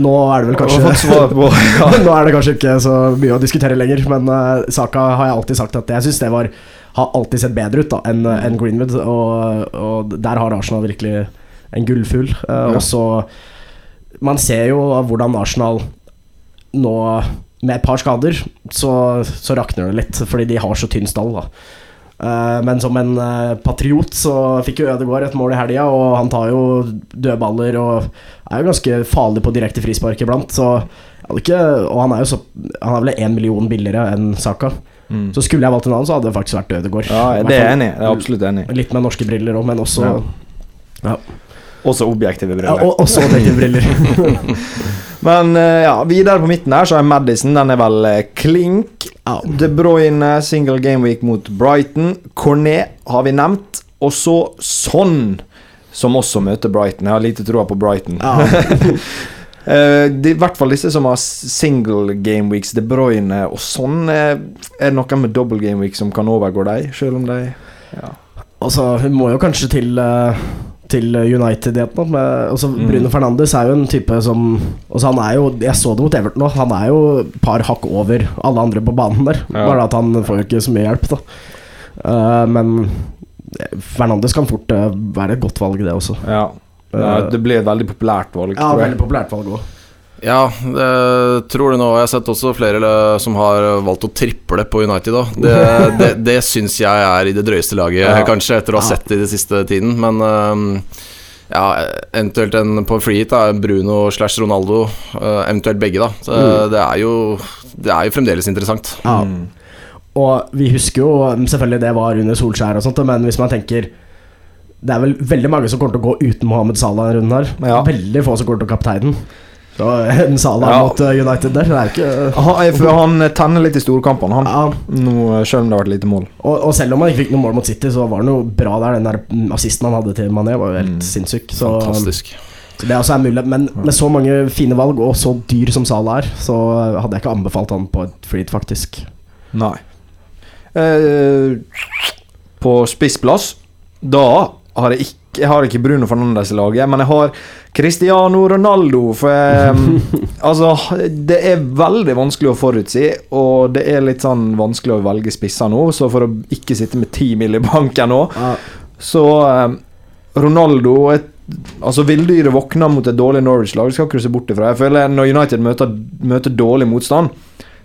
Nå er det vel kanskje på ja. Nå er det kanskje ikke så mye å diskutere lenger, men uh, Saka har jeg alltid sagt at jeg syns det var Har alltid sett bedre ut da enn en Greenwood, og, og der har Arsenal virkelig en gullfugl. Uh, Ja. Og så Man ser jo hvordan Arsenal nå med et par skader, så, så rakner det litt, fordi de har så tynn stall. da Uh, men som en uh, patriot så fikk jo Ødegaard et mål i helga, og han tar jo dødballer og er jo ganske farlig på direkte frispark iblant. Så ikke Og han er jo så Han er vel én million billigere enn Saka. Mm. Så skulle jeg valgt en annen, så hadde det faktisk vært Ødegaard. Ja, det er enig Det er absolutt enig. Litt med norske briller òg, men også Ja. ja. Også objektive briller. Ja, også objektive briller. Men eh, ja, videre på midten her så er Madison. Den er vel eh, klink. Ja. De Bruyne single game week mot Brighton. Cornet har vi nevnt. Og så Son, som også møter Brighton. Jeg har lite troa på Brighton. Ja. Eh, I hvert fall disse som har single game weeks, De Bruyne og sånn. eh, er det noe med double game week som kan overgå dem, selv om de ja. Altså, hun må jo kanskje til uh, Til United igjen. Altså, Mm. Bruno Fernandes er jo en type som altså, Han er jo Jeg så det mot Everton nå. Han er jo et par hakk over alle andre på banen der. Ja. Bare at han får jo ikke så mye hjelp, da. Uh, men Fernandes kan fort være et godt valg, det også. ja. Ja, det blir et veldig populært valg, Ja, veldig populært valg òg. Ja, det tror det nå. Jeg har sett også flere som har valgt å triple på United Da. Det, det, det syns jeg er i det drøyeste laget, Ja. kanskje, etter å ha sett det i den siste tiden. Men øhm, ja, eventuelt en på free hit, da. Bruno slash Ronaldo. øh, eventuelt begge, da. Så, Mm. Det er jo Det er jo fremdeles interessant. Ja. Mm. Og vi husker jo selvfølgelig det var under Solskjær og sånt, men hvis man tenker Det er vel veldig mange som kommer til å gå uten Mohammed Salah denne runden her. Ja. Veldig få som kommer til å kapteinen. Så en Salah Ja. mot eh, United der, det er ikke Han, jeg føler han tenner litt i storkampene, han. ja. Nå, selv om det har vært lite mål. og, og selv om han ikke fikk noe mål mot City, så var han jo bra der. Den der assisten han hadde til Mané, var jo helt Mm. sinnssyk. Så, Fantastisk. så det også er mulig. Men med så mange fine valg, og så dyr som Salah er, så hadde jeg ikke anbefalt han på et freed, faktisk. Nei. Eh, på spissplass Da har jeg ikke jeg har ikke Bruno Fernandes i laget, men jeg har Cristiano Ronaldo. For jeg, altså, det er veldig vanskelig å forutsi, og det er litt sånn vanskelig å velge spisser nå. Så for å ikke sitte med ti mil i banken nå, Ja. så um, Ronaldo et, Altså Villdyret våkner mot et dårlig Norwich-lag, skal ikke se bort ifra. Jeg føler Når United møter, møter dårlig motstand,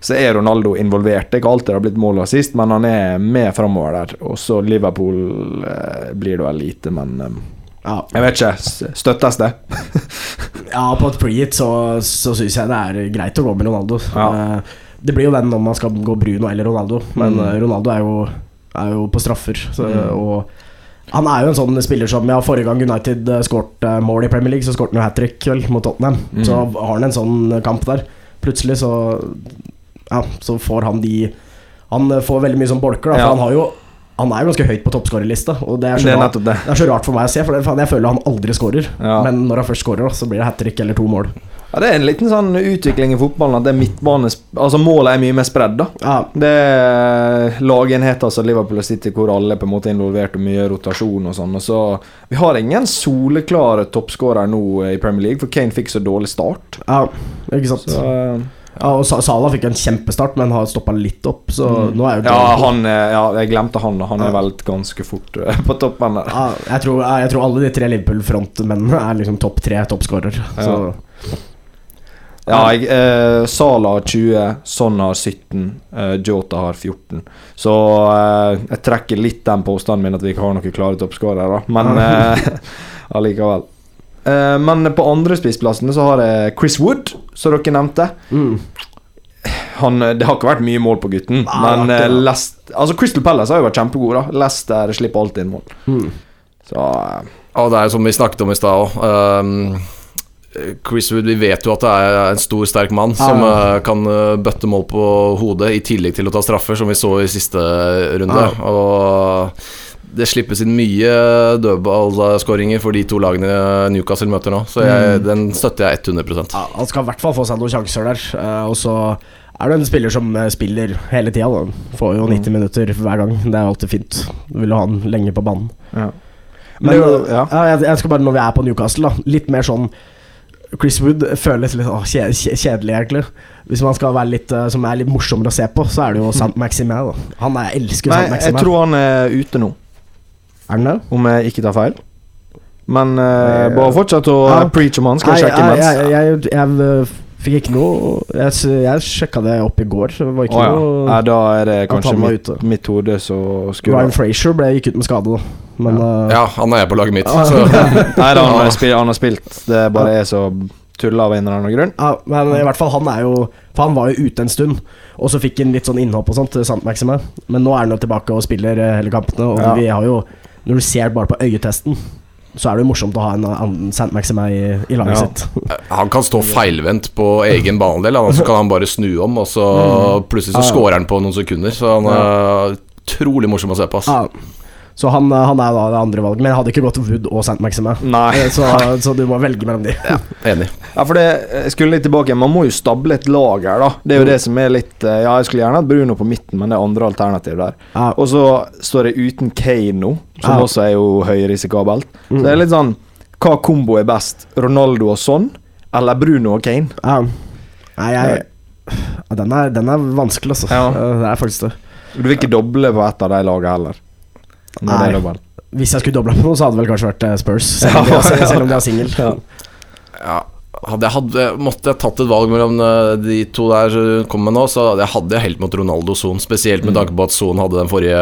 så er Ronaldo involvert. Det er ikke alltid det har blitt mål og assist, men han er med framover der. Og så Liverpool eh, blir det vel lite, men eh, Ja. jeg vet ikke. Støttes det? Ja, på et pre-hit så, så syns jeg det er greit å gå med Ronaldo. Ja. Eh, Det blir jo den om man skal gå Bruno eller Ronaldo, men Mm. eh, Ronaldo er jo, er jo på straffer. Så, Mm. Og han er jo en sånn spiller som Ja, forrige gang United eh, skåret mål i Premier League, så skåret han jo hat trick vel mot Tottenham. Mm. Så har han en sånn kamp der. Plutselig så Ja, så får han de Han eh, får veldig mye sånn bolker, da, for Ja. han har jo han er jo ganske høyt på toppskårerlista, og det er, så Det er rart, nettopp det. det er så rart for meg å se. For det, faen, jeg føler han aldri skårer. Ja. Men når han først skårer, da, så blir det hat trick eller to mål. Ja, det er en liten sånn utvikling i fotballen at det er midtbane Altså målet er mye mer spredd, da. Ja, Det er lagenheter som Liverpool og City hvor alle er på en måte involvert og mye rotasjon og sånn. Og så Vi har ingen soleklare toppskårer nå i Premier League, for Kane fikk så dårlig start. ja ikke sant. Så, eh, Ja, og Sala fikk en kjempestart, men har stoppa litt opp, så nå er jo ja, han eh, Ja, jeg glemte han. Han er vel ganske fort eh, på toppen der. Ja, jeg, tror, jeg tror alle de tre Liverpool-frontmennene er liksom topp tre toppskårer. Ja, Ja, jeg, eh, Sala har 20, Son har 17, eh, Jota har 14. Så eh, jeg trekker litt den påstanden min at vi ikke har noen klare toppskårere. Men eh, allikevel. Eh, men på andre spissplassene så har jeg Chris Wood, som dere nevnte. mm. Han, eh, det har ikke vært mye mål på gutten, Nei, men det har eh. Lest, altså Crystal Palace har jo vært kjempegode. da Leicester slipper alltid inn mål. Mm. Så Ja, det er som vi snakket om i stad òg. Chris Wood, vi vet jo at det er en stor, sterk mann som Ja. eh, kan bøtte mål på hodet, i tillegg til å ta straffer, som vi så i siste runde. Ja. Og det slippes inn mye dødballskåringer for de to lagene Newcastle møter nå, så jeg, Mm. den støtter jeg 100% ja, han skal i hvert fall få seg noen sjanser der. eh, og så er det en spiller som eh, spiller hele tida. Får jo 90 minutter hver gang. Det er alltid fint. Du Vil jo ha han lenge på banen. ja. Men jo- eh, ja. ja, jeg, skal bare, når vi er på Newcastle, da litt mer sånn Chris Wood føles litt å, kje- kje- kjedelig, egentlig. Hvis man skal være litt som er litt morsommere å se på, så er det jo Sant Maximin. Da. Han er, jeg elsker Sant Sant jeg tror han er ute nå, Er den det? om jeg ikke tar feil. Men Eh, bare fortsett å ja. preach om han, skal jeg sjekke sjekke jeg, jeg, jeg, jeg, fikk ikke noe Jeg, jeg sjekka det opp i går. så Det var ikke oh, ja. noe Nei, da er det kanskje mitt, mitt hode som skurrer. Ryan Frazier ble gikk ut med skade, da. Men eh, Ja, han er på laget mitt. Ah, Så. Nei da, han, har spilt, han har spilt. Det bare er så tulla av en eller annen grunn. Ja, men i hvert fall han er jo For han var jo ute en stund, og så fikk han litt sånn innhopp og sånt. Sant Maxime. Men nå er han jo tilbake og spiller eh, hele kampene. Og Ja. vi har jo Når du ser bare på øyetesten, så er det jo morsomt å ha en annen Sant Maxime i, i laget Ja. sitt. Han kan stå feilvendt på egen banedel, og så kan han bare snu om, og så plutselig så scorer han på noen sekunder. Så han er utrolig morsom å se på. Altså. Ja. Så han, eh, han er da det andre valget. Men jeg hadde ikke gått Wood og St. Maxime. Nei. Eh, Så, så du må velge mellom de. Enig. Ja, for det jeg skulle litt tilbake Man må jo stable et lag her, da. Det er jo det som er litt eh, Ja, jeg skulle gjerne hatt Bruno på midten, men det er andre alternativ der. Ja. Og så står jeg uten Kane nå, som Ja. også er jo høyrisikabelt. Så Mm. det er litt sånn Hva kombo er best? Ronaldo og Son? Eller Bruno og Kane? Ja. Nei, jeg ja, den, er, den er vanskelig, altså. Ja. Det er faktisk det. Du vil ikke doble på ett av de lagene heller? Når Nei. Hvis jeg skulle dobla på noe, så hadde det vel kanskje vært eh, Spurs. Selv om de Ja, ja. selv om de er singel. Ja. Ja, hadde jeg hadde, måtte jeg tatt et valg mellom eh, de to der som kom med nå, så hadde jeg hadde helt mot Ronaldo Son. Spesielt med tanke på at Son hadde den forrige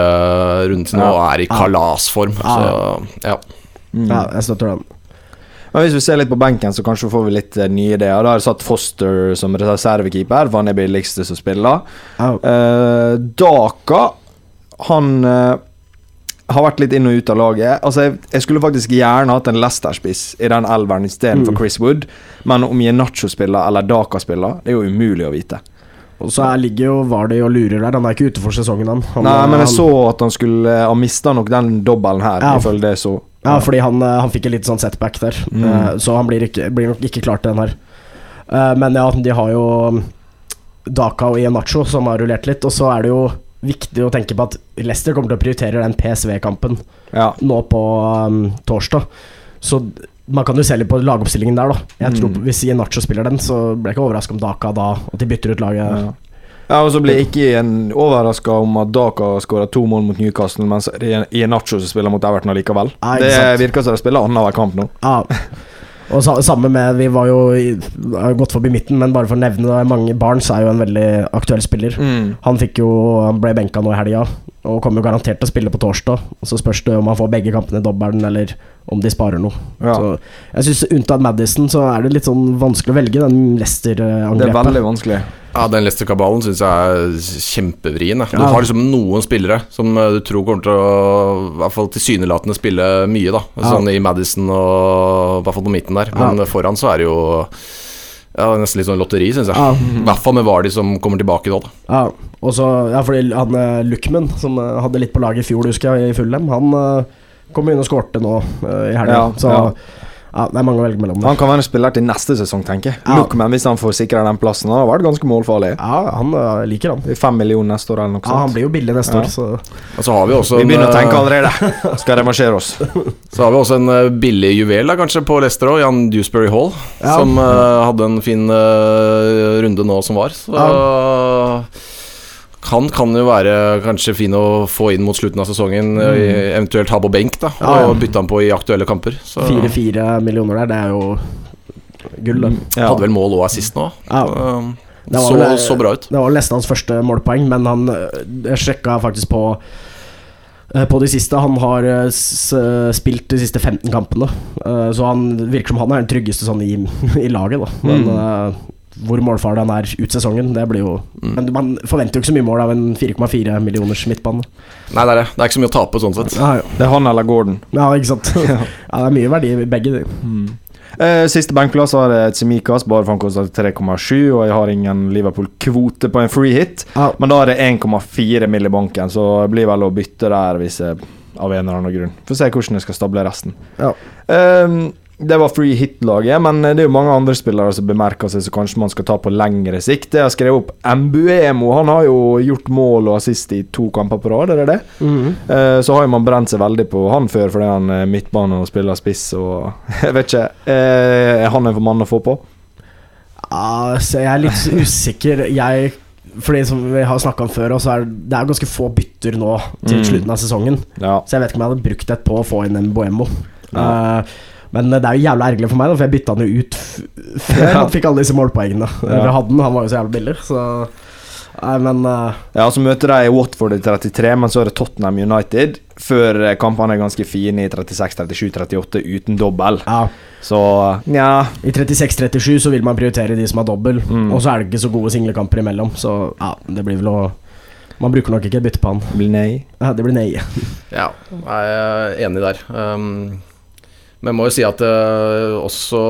runden nå Ja. og er i kalasform. Ja, Så ja. Mm. Ja, jeg støtter den. Men hvis vi ser litt på benken, så kanskje får vi litt uh, nye ideer. Da har jeg satt Foster som reservekeeper, for han er billigste som spiller. Oh. Uh, Daka, han eh, har vært litt inn og ut av laget. Altså, jeg, jeg skulle faktisk gjerne hatt en Leicester-spiss i den elveren istedenfor Mm. Chris Wood. Men om Nacho spiller eller Daka spiller, det er jo umulig å vite. Og så er, ligger jo Vardy og lurer der. Han er ikke ute for sesongen, han. han Nei, men jeg han- så at han skulle ha mista nok den dobbelen her, Ja. ifølge det så. Ja, fordi han, eh, han fikk en litt sånn setback der. Mm. Uh, Så han blir, ikke, blir nok ikke klar til den her. Uh, Men ja, de har jo um, Daka og Ian som har rullert litt, og så er det jo viktig å tenke på at Leicester kommer til å prioritere den PSV-kampen Ja. nå på um, torsdag. Så man kan jo se litt på lagoppstillingen der, da. Jeg tror Mm. Hvis Nacho spiller den, så blir jeg ikke overraska om Daka da At de bytter ut laget. Ja. Ja, og så blir jeg ikke overraska om at Daka skåra to mål mot Newcastle, mens Nacho som spiller mot Everton allikevel. Ja, det virker som de spiller annenhver kamp nå. Ja. Og sa, samme med Vi var jo i, gått forbi midten, men bare for å nevne det, mange Barnes er jo en veldig aktuell spiller. Mm. Han fikk jo Han ble benka nå i helga, og kommer jo garantert til å spille på torsdag. Og Så spørs det om han får begge kampene i dobbelen, eller om de sparer noe. Ja. Så jeg synes Unntatt Madison, så er det litt sånn vanskelig å velge den Det er Leicester-angrepet. veldig vanskelig. Ja, den Leicester-kabalen syns jeg er kjempevrien. Ja. Du Ja. har liksom noen spillere som eh, du tror kommer til å i hvert fall tilsynelatende spille mye, da. Ja. Sånn i Madison og i hvert fall på midten der. Men Ja. foran så er det jo ja, nesten litt sånn lotteri, syns jeg. Ja, I hvert fall med Vardi som kommer tilbake nå, da. ja. Og så, ja, fordi han eh, Luckman, som eh, hadde litt på laget i fjor, husker jeg, i Fullem, han eh, kom inn og skårte nå eh, i helga. Ja, så ja. ja, det er mange å velge mellom. Han kan være en spiller til neste sesong, tenker jeg. Ja. Lookman, hvis han får sikra den plassen. Han har vært ganske målfarlig. Ja, han eh, liker han. Fem millioner neste år eller noe Ja, han blir jo billig neste Ja. år, så Og så har vi også Vi en, begynner å eh, tenke allerede. Skal revansjere oss. Så har vi også en eh, billig juvel da, kanskje på Leicester òg, Jan Dewsbury Hall. Ja. Som uh, hadde en fin uh, runde nå som var. Så han kan jo være kanskje fin å få inn mot slutten av sesongen, Mm. eventuelt ha på benk da Ja, ja. og bytte han på i aktuelle kamper. Fire-fire millioner der, det er jo gull, det. Ja. hadde vel mål og assist nå. Ja. Så, vel- så bra ut. Det var nesten hans første målpoeng, men han øh, Jeg sjekka faktisk på øh, på de siste. Han har spilt de siste 15 kampene, så han virker som han er den tryggeste sånn i, i laget. Da. Men Mm. Hvor målfarlig han er ut sesongen, det blir jo Mm. Men man forventer jo ikke så mye mål av en 4,4 millioners midtbane. Nei, det er det. Det er ikke så mye å tape sånn sett. Ja, ja. Det er han eller Gordon. ja ikke sant? ja, det er mye verdi i begge de. Eh, siste benkplass har jeg Tsimikas, bare for han koster 3,7, og jeg har ingen Liverpool-kvote på en free hit. Ah. Men da er det 1,4 mill. i banken, så det blir vel å bytte der hvis jeg, av en eller annen grunn. Får se hvordan jeg skal stable resten. Ja. Ehm, det var free hit-laget, men det er jo mange andre spillere som bemerker seg, så kanskje man skal ta på lengre sikt. Jeg har skrevet opp Mbuemo. Han har jo gjort mål og assist i to kamper på rad, er det det? Mhm. Uh, så har jo man brent seg veldig på han før fordi han er midtbane og spiller spiss og Jeg vet ikke. Uh, er han en for mann å få på? Altså, jeg er litt usikker. Jeg fordi som vi har snakka om før, også er det er ganske få bytter nå til Mm. slutten av sesongen. Ja. Så jeg vet ikke om jeg hadde brukt et på å få inn en Boemo. Ja. Eh, men det er jo jævla ergerlig for meg, da, for jeg bytta han jo ut f før Ja. han fikk alle disse målpoengene. Ja. Vi hadde den, han var jo så jævla billig, så Nei, men uh... Ja, så møter de Watford i 33, men så er det Tottenham United. Før eh, kampene er ganske fine i 36, 37, 38 uten dobbel. ja. Så nja I 36-37 så vil man prioritere de som har dobbel, Mm. og så er det ikke så gode singlekamper imellom, så ja, det blir vel å Man bruker nok ikke et bytte på han. blir nei. Ja, det blir nei. Ja, jeg er enig der. Um, men jeg må jo si at uh, også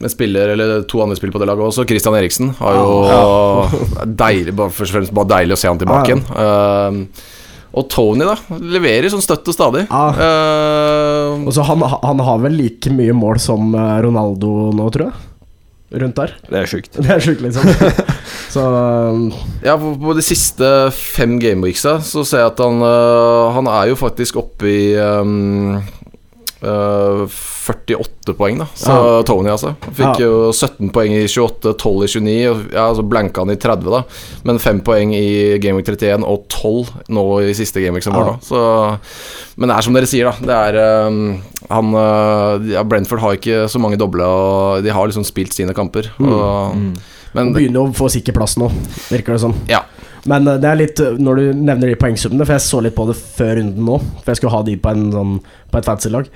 en spiller, eller to andre spillere på det laget også, Christian Eriksen, har jo deilig, bare, først og fremst bare deilig å se han tilbake Ja, igjen. Um, og Tony, da. Leverer sånn støtt og stadig. Ja. Uh, Og så han, han har vel like mye mål som eh, Ronaldo nå, tror jeg. Rundt der. Det er sjukt. Det er sjukt, liksom. så um, ja, på, på de siste fem gameweeksa så ser jeg at han uh, Han er jo faktisk oppe i um, uh, 48 poeng, da. Så Ja. Tony, altså. Fikk Ja. jo 17 poeng i 28, 12 i 29. og Ja, så blanka han i 30, da. Men 5 poeng i Gameweek 31 og 12 nå i siste Gameweek som var nå. Så Men det er som dere sier, da. Det er um, Han uh, ja, Brentford har ikke så mange doble, og de har liksom spilt sine kamper. Og, Mm. Men og begynner å få sikker plass nå, virker det som. ja. Men eh, det er litt eh, når du nevner de poengsummene, for jeg så litt på det før runden nå. For jeg skulle ha de på, en, sånn, på et fancy-lag.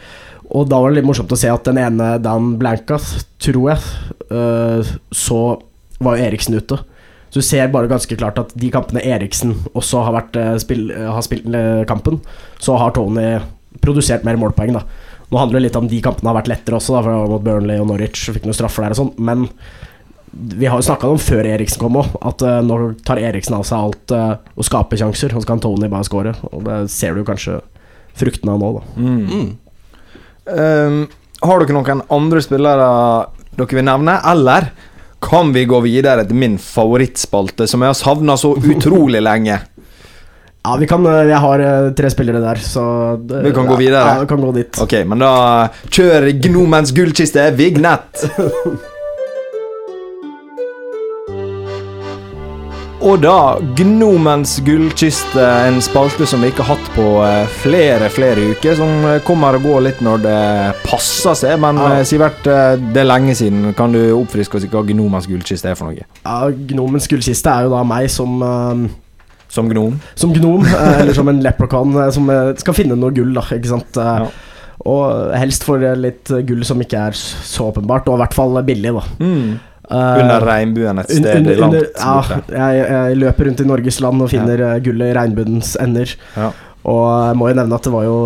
Og da var det litt morsomt å se at den ene Dan Blanka, tror jeg, eh, så var jo Eriksen ute. Så du ser bare ganske klart at de kampene Eriksen også har, vært, spill, har spilt kampen, så har Tony produsert mer målpoeng, da. Nå handler det litt om de kampene har vært lettere også, da, for mot Burnley og Norwich, fikk noen straffer der og sånn, men vi har jo snakka om før Eriksen kom òg, at uh, nå tar Eriksen av seg alt uh, og skaper sjanser, og så kan Tony bare score. Og det ser du kanskje fruktene av nå, da. Mm. Mm. Um, har dere noen andre spillere dere vil nevne, eller kan vi gå videre til min favorittspalte, som jeg har savna så utrolig lenge? Ja, vi kan, eh, jeg har eh, tre spillere der, så det, Vi kan gå videre. Ja, vi kan gå dit. Ok, men da kjør Gnomens gullkiste, Vignett. Og da Gnomens gullkiste, en spalte som vi ikke har hatt på eh, flere, flere uker. Som eh, kommer og går litt når det passer seg. Men Ja. eh, Sivert, det er lenge siden. Kan du oppfriske oss i hva Gnomens gullkiste er for noe? Ja, Gnomens gullkiste er jo da meg som eh, Som gnom? Som gnom, eller som en leprechaun eh, som skal finne noe gull, da, ikke sant. Ja. Og helst for litt gull som ikke er så åpenbart, og i hvert fall billig, da. Mm. Eh, Under regnbuen et sted under- langt borte. ja, jeg, jeg løper rundt i Norges land og finner ja. gullet i regnbuens ender. Ja. Og jeg må jo nevne at det var jo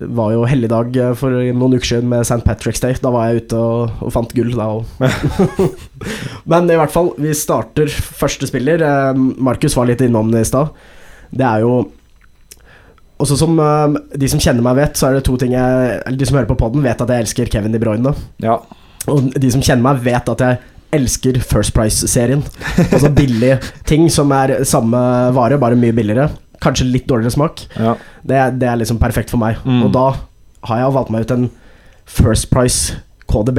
var jo helligdag eh, for noen uker siden med St. Patrick's Day. Da var jeg ute og, og fant gull, da òg. Men i hvert fall, vi starter første spiller. Eh, Markus var litt innom det i stad. Det er jo også som eh, de som kjenner meg, vet, så er det to ting jeg Eller de som hører på poden, vet at jeg elsker Kevin De Bruyne. Ja. Og de som kjenner meg, vet at jeg elsker First Price-serien. Altså billige ting som er samme vare, bare mye billigere. Kanskje litt dårligere smak. ja. Det det er liksom perfekt for meg. Mm. Og da har jeg valgt meg ut en First Price KDB,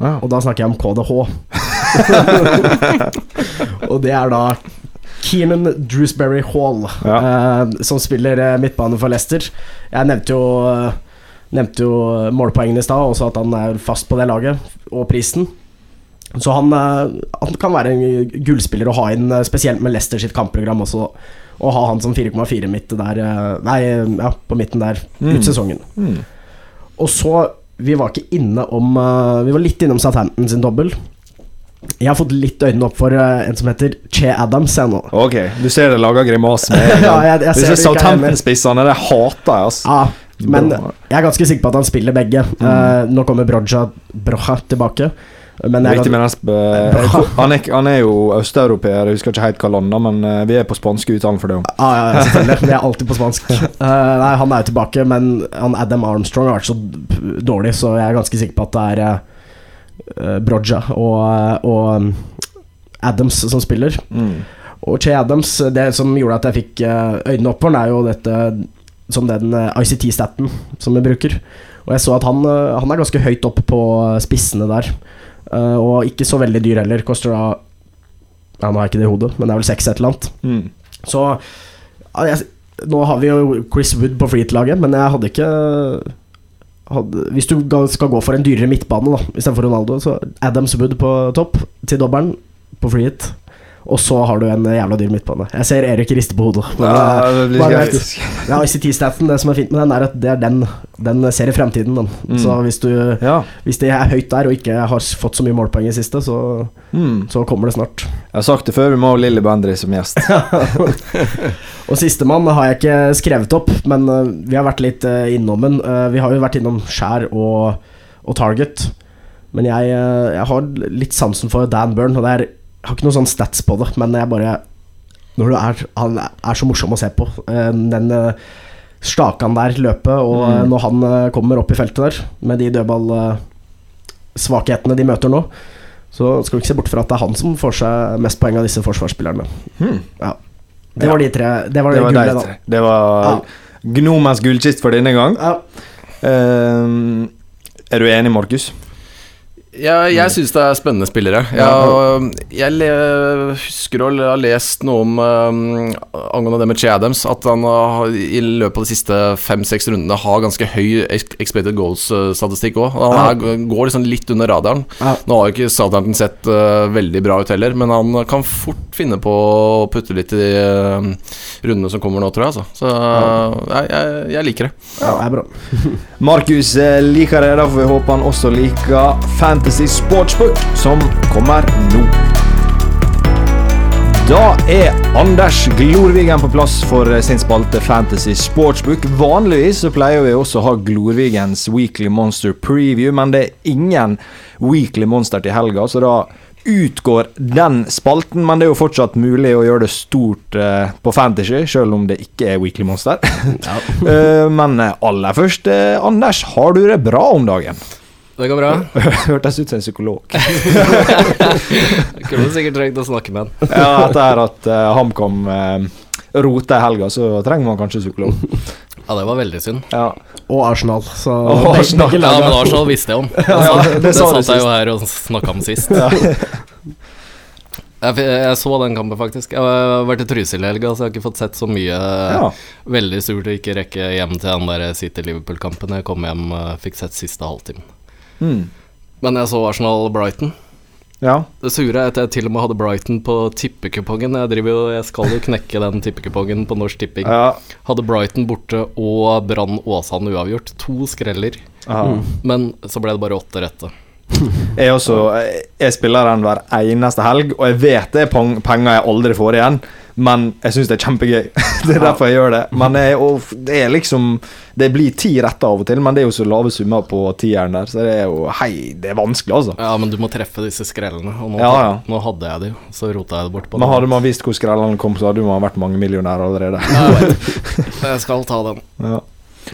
ja. og da snakker jeg om KDH. og det er da Keenan Drewsbury Hall, eh, som spiller eh, midtbane for Leicester. Jeg nevnte jo eh, Nevnte jo målpoengene i stad, også at han er fast på det laget, og prisen. Så han, eh, han kan være en gullspiller å ha inn, eh, spesielt med Leicester sitt kampprogram også. Og ha han som 4,4 midt der eh, Nei, ja, på midten der Mm. ut sesongen. Mm. Og så Vi var ikke inne om eh, Vi var litt innom Southampton sin dobbel. Jeg har fått litt øynene opp for eh, en som heter Che Adams jeg nå. Ok, du ser det lager grimas med en Ja, jeg- jeg ser Disse det Southampton-spissene, det hater jeg, altså. Ja, men jeg er ganske sikker på at han spiller begge. Eh, nå kommer Broja Broja tilbake. Men jeg Viktig eh, han, er, han er jo østeuropeer, jeg husker ikke helt hva land, men eh, vi er på spanske uttalen for det. Ah, ja, ja, selvfølgelig. Vi er alltid på spansk. Uh, nei, han er jo tilbake, men han Adam Armstrong har vært så dårlig, så jeg er ganske sikker på at det er uh, Broja og, og um, Adams som spiller. Mm. Og Che Adams, det som gjorde at jeg fikk øynene opp for den, er jo dette som den eh, ICT-staten som vi bruker. Og jeg så at han, eh, han er ganske høyt opp på spissene der. Eh, og ikke så veldig dyr heller. Koster da Ja, nå har jeg ikke det i hodet, men det er vel seks et eller annet. Mm. Så jeg, Nå har vi jo Chris Wood på Freet-laget, men jeg hadde ikke hadde, Hvis du skal gå for en dyrere midtbane da istedenfor Ronaldo, så Adams Wood på topp til dobbelen på Freet. Og så har du en jævla dyr midtbane. Jeg ser Erik riste på hodet. Men, Ja, det blir ja, ICT-staten, det som er fint med den, er at det er den Den ser i fremtiden. Den. Mm. Så hvis, du, Ja. hvis det er høyt der og ikke har fått så mye målpoeng i siste, så, Mm. så kommer det snart. Jeg har sagt det før, vi må ha Lilly Bendry som gjest. Og sistemann har jeg ikke skrevet opp, men uh, vi har vært litt uh, innom den. Uh, vi har jo vært innom Skjær og, og Target. Men jeg, jeg har litt sansen for Dan Burn, og det er, jeg har ikke noen sånn stats på det, men jeg bare Når du er Han er så morsom å se på. Uh, den uh, stakan der løpet, og uh, Mm. når han kommer opp i feltet der, med de dødballsvakhetene de møter nå, så skal vi ikke se bort fra at det er han som får seg mest poeng av disse forsvarsspillerne. Mm. Ja. Det var de tre. Det var Det det, var gullet. Det var Gnomens gullkist for denne gang. Ja. Uh, er du enig, Markus? Ja, jeg syns det er spennende spillere. Jeg, jeg le, husker å ha lest noe om um, angående det med Che Adams, at han har, i løpet av de siste fem-seks rundene har ganske høy ex- expected goals-statistikk òg. Han går liksom litt under radaren. Nå har jo ikke Southampton sett veldig bra ut heller, men han kan fort finne på å putte litt i de rundene som kommer nå, tror jeg. Altså. Så jeg, jeg, jeg liker det. Ja, det er bra. Markus eh, liker det, da får vi håpe han også liker Fantasy Sportsbook, som kommer nå. Da er Anders Glorvigen på plass for sin spalte Fantasy Sportsbook. Vanligvis så pleier vi også å ha Glorvigens Weekly Monster Preview, men det er ingen Weekly Monster til helga, så da utgår den spalten. Men det er jo fortsatt mulig å gjøre det stort eh, på Fantasy, selv om det ikke er Weekly Monster. Eh, men aller først, eh, Anders, har du det bra om dagen? Det går bra. Hørtes ut som en psykolog. Kunne sikkert trengt å snakke med han. ja, etter at uh, HamKam uh, rota i helga, så trenger man kanskje psykolog. Ja, det var veldig synd. Ja. Og Arsenal, så Og Arsenal. Ja, men Arsenal visste jeg om. Ja, Altså, det det sa satt jeg jo her og snakka om sist. Jeg, jeg så den kampen, faktisk. Jeg har vært i Trysil i helga, så jeg har ikke fått sett så mye. Ja. Veldig surt å ikke rekke hjem til den der City-Liverpool-kampen. Jeg kom hjem fikk sett siste halvtimen. Mm. Men jeg så Arsenal-Brighton. ja. Det sure er at jeg til og med hadde Brighton på tippekupongen. Jeg, driver jo, jeg skal jo knekke den tippekupongen på Norsk Tipping. ja. Hadde Brighton borte og Brann Åsane uavgjort. To skreller. Mm. Men så ble det bare åtte rette. Jeg, også, jeg spiller den hver eneste helg, og jeg vet det er penger jeg aldri får igjen. Men jeg syns det er kjempegøy. det er derfor jeg gjør det. Men jeg, det er liksom Det blir ti retter av og til, men det er jo så lave summer på tieren der, så det er jo Hei, det er vanskelig, altså. Ja, men du må treffe disse skrellene. Og nå, Ja, ja. nå hadde jeg det jo, så rota jeg det bort på Men hadde man visst hvor skrellene kom, så hadde man vært mangemillionær allerede. Jeg skal ta den. Ja.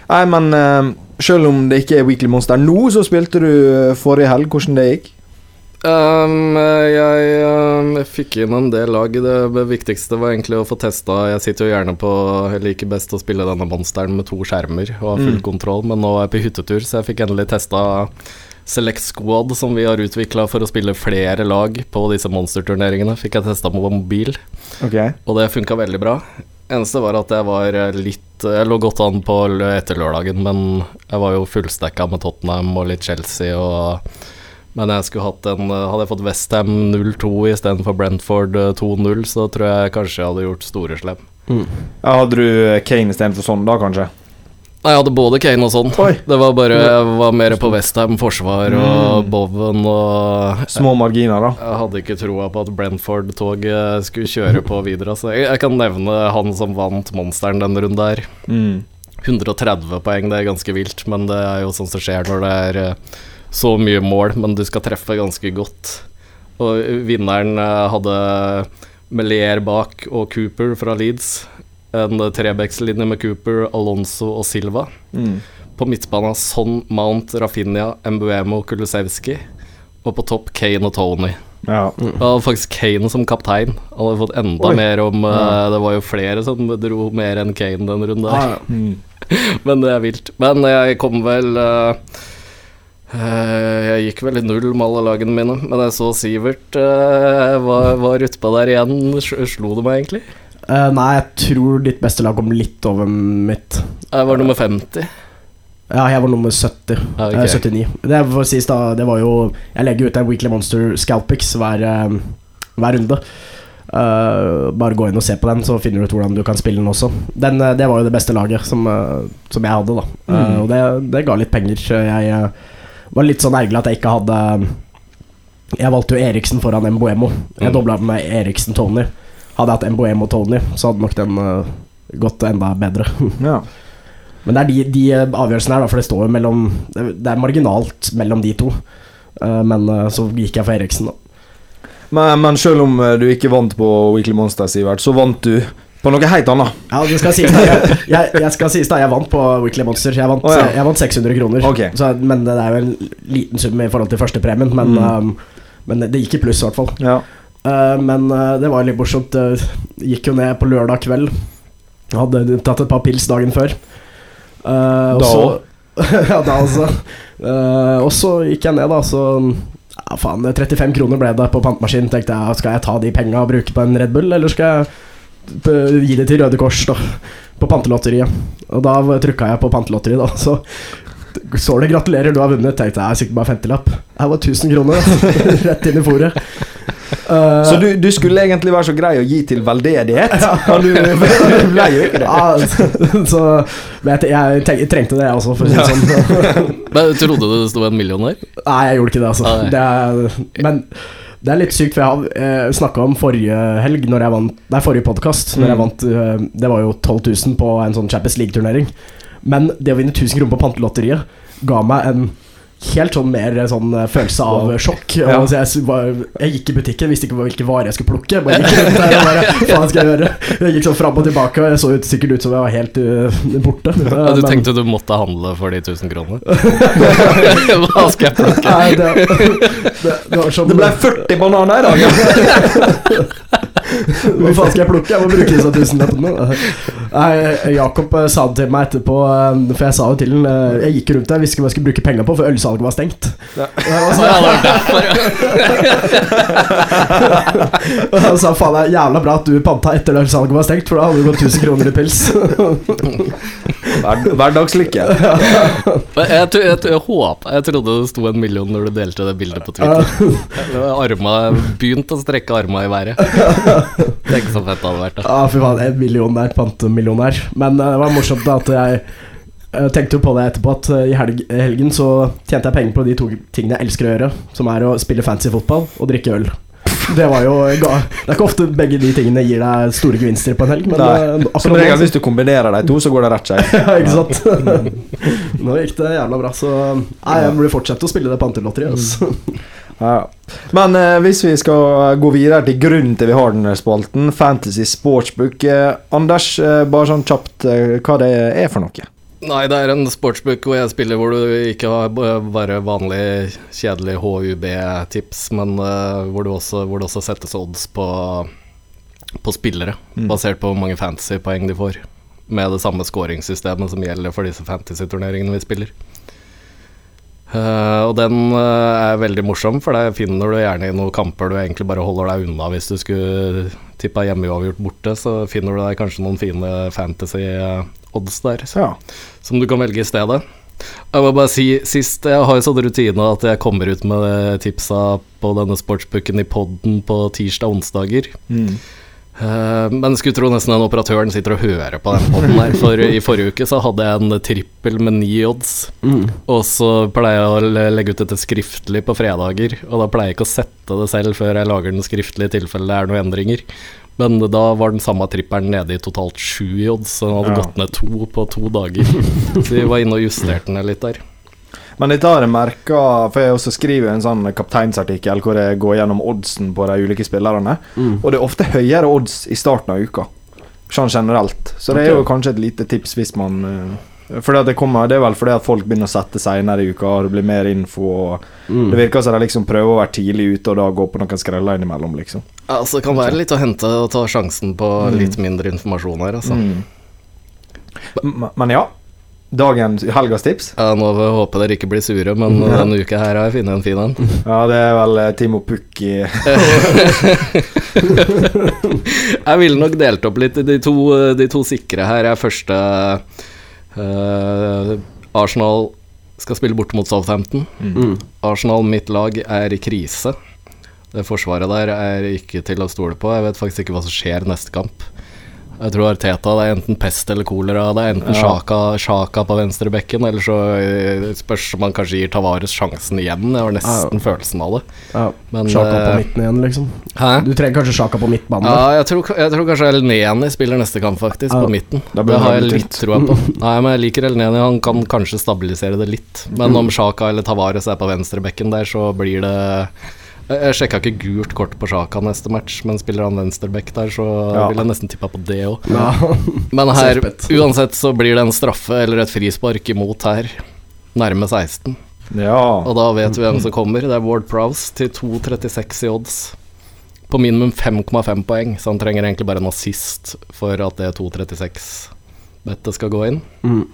Nei, men uh, selv om det ikke er Weekly Monster nå, så spilte du eh, forrige helg. Hvordan det gikk? Um, jeg um, fikk inn en del lag. Det viktigste var egentlig å få testa Jeg sitter jo gjerne på Jeg liker best å spille denne monsteren med to skjermer og har full Mm. kontroll, men nå er jeg på hyttetur, så jeg fikk endelig testa Select Squad, som vi har utvikla for å spille flere lag på disse monsterturneringene. Fikk jeg testa på mobil, okay. og det funka veldig bra. Eneste var at jeg var litt Jeg lå godt an på etter lørdagen, men jeg var jo fullstacka med Tottenham og litt Chelsea og Men jeg skulle hatt en eh, Hadde jeg fått Westham 0-2 istedenfor Brentford eh, 2-0, så tror jeg kanskje jeg hadde gjort store slem. ja, Hadde du Kane istedenfor sånn, da, kanskje? Nei, jeg hadde både Kane og sånn. Oi. Det var bare Jeg var mer på Westham forsvar og Mm. Bowen og Små marginer, da. Jeg hadde ikke troa på at Brentford-toget skulle kjøre på videre. Så jeg, jeg kan nevne han som vant Monsteren denne runden der. Mm. 130 poeng, det er ganske vilt, men det er jo sånn som skjer når det er eh, så mye mål, men du skal treffe ganske godt. Og vinneren eh, hadde Melier bak og Cooper fra Leeds. En trebekslinje med Cooper, Alonso og Silva. Mm. På midtbanen Son, Mount, Rafinha, Mbuemo, Kulusevski. Og på topp Kane og Tony. Ja. Mm. Det var faktisk Kane som kaptein. Han hadde fått enda Oi. mer om ja. uh, Det var jo flere som dro mer enn Kane den runden der. Ja, ja. Mm. Men det er vilt. Men jeg kom vel eh, Jeg gikk vel i null med alle lagene mine, men jeg så Sivert uh, var, var utpå der igjen. Slo det meg egentlig? Uh, nei, jeg tror ditt beste lag kom litt over mitt. Jeg var nummer 50. Ja, jeg var nummer 70. Ja, eh, 79. Det sies da, det var jo Jeg legger ut en Weekly Monster Scalpix hver, eh, hver runde. Uh, bare gå inn og se på den, så finner du ut hvordan du kan spille den også. Den, eh, det var jo det beste laget som, eh, som jeg hadde, da. Eh, Mm. og det, det ga litt penger. Jeg eh, var litt sånn ergerlig at jeg ikke hadde Jeg valgte jo Eriksen foran Mboemo. Jeg Mm. dobla med Eriksen Tony. Hadde jeg hatt Mboemo Tony, så hadde nok den uh, gått enda bedre. ja. Men det er de, de eh, avgjørelsene her, da, for det står jo mellom Det er- marginalt mellom de to. Uh, men uh, så gikk jeg for Eriksen, da. Men, men selv om eh, du ikke vant på Weekly Monster, Sivert, så vant du på noe helt annet. Ja, det skal sies da Jeg, jeg, jeg skal sies da Jeg vant på Weekly Monster. Jeg vant, oh, ja. jeg vant 600 kroner. Okay. Så, men det er jo en liten sum i forhold til førstepremien. Men, Mm. um, men det gikk i pluss, i hvert fall. Ja. Uh, men uh, det var litt morsomt. Uh, gikk jo ned på lørdag kveld. Hadde tatt et par pils dagen før. Da òg? Ja, da altså. Og så gikk jeg ned, da, så ja, faen, 35 kroner ble det på pantemaskinen. Tenkte jeg, skal jeg ta de penga og bruke på en Red Bull, eller skal jeg gi det til Røde Kors, da? På pantelotteriet. Og da trykka jeg på pantelotteriet, da. Så så det 'gratulerer, du har vunnet'. Tenkte jeg, sikkert bare 50-lapp. Her var 1000 kroner rett inn i fòret. Uh, Så du, du skulle egentlig være så grei å gi til veldedighet, men du, du ble jo ikke det. Ja, så men jeg, jeg tenk- trengte det, jeg også, for å si det sånn. Men Trodde du det sto en million der? Nei, jeg gjorde ikke det, altså. Det men det er litt sykt, for jeg har eh, snakka om forrige helg, når jeg vant Nei, forrige podkast, når jeg Mm. vant eh, Det var jo 12 000 på en sånn Champions League-turnering. Men det å vinne 1000 kroner på pantelotteriet ga meg en helt sånn mer sånn eh, følelse av Wow. sjokk. Ja. Og jeg, s- var, jeg gikk i butikken, visste ikke hvilke varer jeg skulle plukke. Bare gikk rundt der og bare faen skal jeg gjøre? Jeg gikk sånn fram og tilbake, og jeg så ut, sikkert ut som jeg var helt uh, borte. Ja, du Men- tenkte du måtte handle for de 1000 kronene? Hva skal jeg plukke? Nei, det, det, det var sånn Det ble 40 bananer i dag! Hva faen skal jeg plukke? Jeg må bruke disse tusenlappene. Nei, Jakob eh, sa det til meg etterpå, eh, for jeg sa jo til eh, Jeg gikk rundt der, visste ikke hva jeg skulle bruke penger på, for ølsalget var stengt. Sånn- Og han sa faen, det er jævla bra at du panta etter at ølsalget var stengt, for da hadde du gått 1000 kroner i pils. Hver, hverdagslykke. Jeg, jeg, jeg, jeg, håpa Jeg trodde det sto en million når du delte det bildet på Twitter. Arma Begynt å strekke arma i været. Tenk så fett det hadde vært. Ja, Ja, fy faen, en millionær, pantemillionær. Men uh, det var morsomt da at jeg jeg tenkte jo på det etterpå at uh, i helg, helgen så tjente jeg penger på de to tingene jeg elsker å gjøre, som er å spille fancy fotball og drikke øl. Det var jo ga- Det er ikke ofte begge de tingene gir deg store gevinster på en helg, men Nei. Som regel hvis du kombinerer de to, så går det rett skeis. ja, ikke sant? Nå gikk det jævla bra, så Nei, jeg burde fortsette å spille det pantelotteriet. Altså. Ja. Men eh, hvis vi skal gå videre til grunnen til vi har denne spalten, Fantasy Sportsbook eh, Anders, eh, bare sånn kjapt eh, hva det er for noe? Nei, det er en sportsbook hvor jeg spiller hvor du ikke har bare vanlig kjedelig HUB-tips, men eh, hvor, du også, hvor det også settes odds på, på spillere, basert på hvor mange fantasy-poeng de får. Med det samme scoringssystemet som gjelder for disse fantasy-turneringene vi spiller. Eh, og den uh, er veldig morsom, for det finner du gjerne i noen kamper du egentlig bare holder deg unna hvis du skulle tippa hjemmeuavgjort borte, så finner du deg kanskje noen fine fantasy-odds der Ja. som du kan velge i stedet. Jeg må bare si sist Jeg har jo sånn rutine at jeg kommer ut med tipsa på denne sportsbooken i podden på tirsdag-onsdager. Eh, men skulle tro nesten den operatøren sitter og hører på den podden der. For i forrige uke så hadde jeg en trippel med ni odds. Og så pleier jeg å legge ut dette skriftlig på fredager. Og da pleier jeg ikke å sette det selv før jeg lager den skriftlig i tilfelle det er noen endringer. Men da var den samme trippelen nede i totalt sju i odds, så den hadde Ja. gått ned to på to dager. Så vi var inne og justerte den litt der. Men dette har jeg merka, for jeg også skriver en sånn kapteinsartikkel hvor jeg går gjennom oddsen på de ulike spillerne. Mm. Og det er ofte høyere odds i starten av uka, sånn generelt. Så det er jo kanskje et lite tips hvis man eh, fordi at det, kommer, det er vel fordi at folk begynner å sette seinere i uka, og det blir mer info. Og Mm. Det virker som de liksom prøver å være tidlig ute og da gå på noen skreller innimellom, liksom. Altså, det kan være litt å hente og ta sjansen på litt mindre informasjon her, altså. Mm. Men ja. Dagens helgas tips. Ja, nå håper jeg dere ikke blir sure, men Ja. denne uka her har jeg funnet en fin en. Ja, det er vel eh, Timo Pukki Jeg ville nok delt opp litt. De to, de to sikre her er første uh, Arsenal skal spille borte mot Southampton. Mm. Arsenal, mitt lag, er i krise. Det forsvaret der er ikke til å stole på. Jeg vet faktisk ikke hva som skjer neste kamp. Jeg tror Arteta det er enten pest eller kolera. Det er enten Ja. Sjaka, Sjaka på venstrebekken, eller så eh, spørs om man kanskje gir Tavares sjansen igjen. Jeg har nesten følelsen av det. Ja, Men, Sjaka på eh, midten igjen, liksom. Hæ? Du trenger kanskje Sjaka på midtbanen. Ja, jeg tror, jeg tror kanskje Elneni spiller neste kamp, faktisk, Ja. på midten. Det har jeg litt troa på. Nei, men jeg liker Elneni. Han kan kanskje stabilisere det litt. Men Mm. om Sjaka eller Tavares er på venstrebekken der, så blir det Jeg sjekka ikke gult kort på Sjaka neste match, men spiller han venstreback der, så Ja. vil jeg nesten tippa på det òg. Ja. Men her, uansett, så blir det en straffe eller et frispark imot her. Nærme 16. Ja. Og da vet vi hvem som kommer. Det er Ward Prowse til 2,36 i odds. På minimum 5,5 poeng, så han trenger egentlig bare en assist for at det 2,36-bettet skal gå inn. Mm.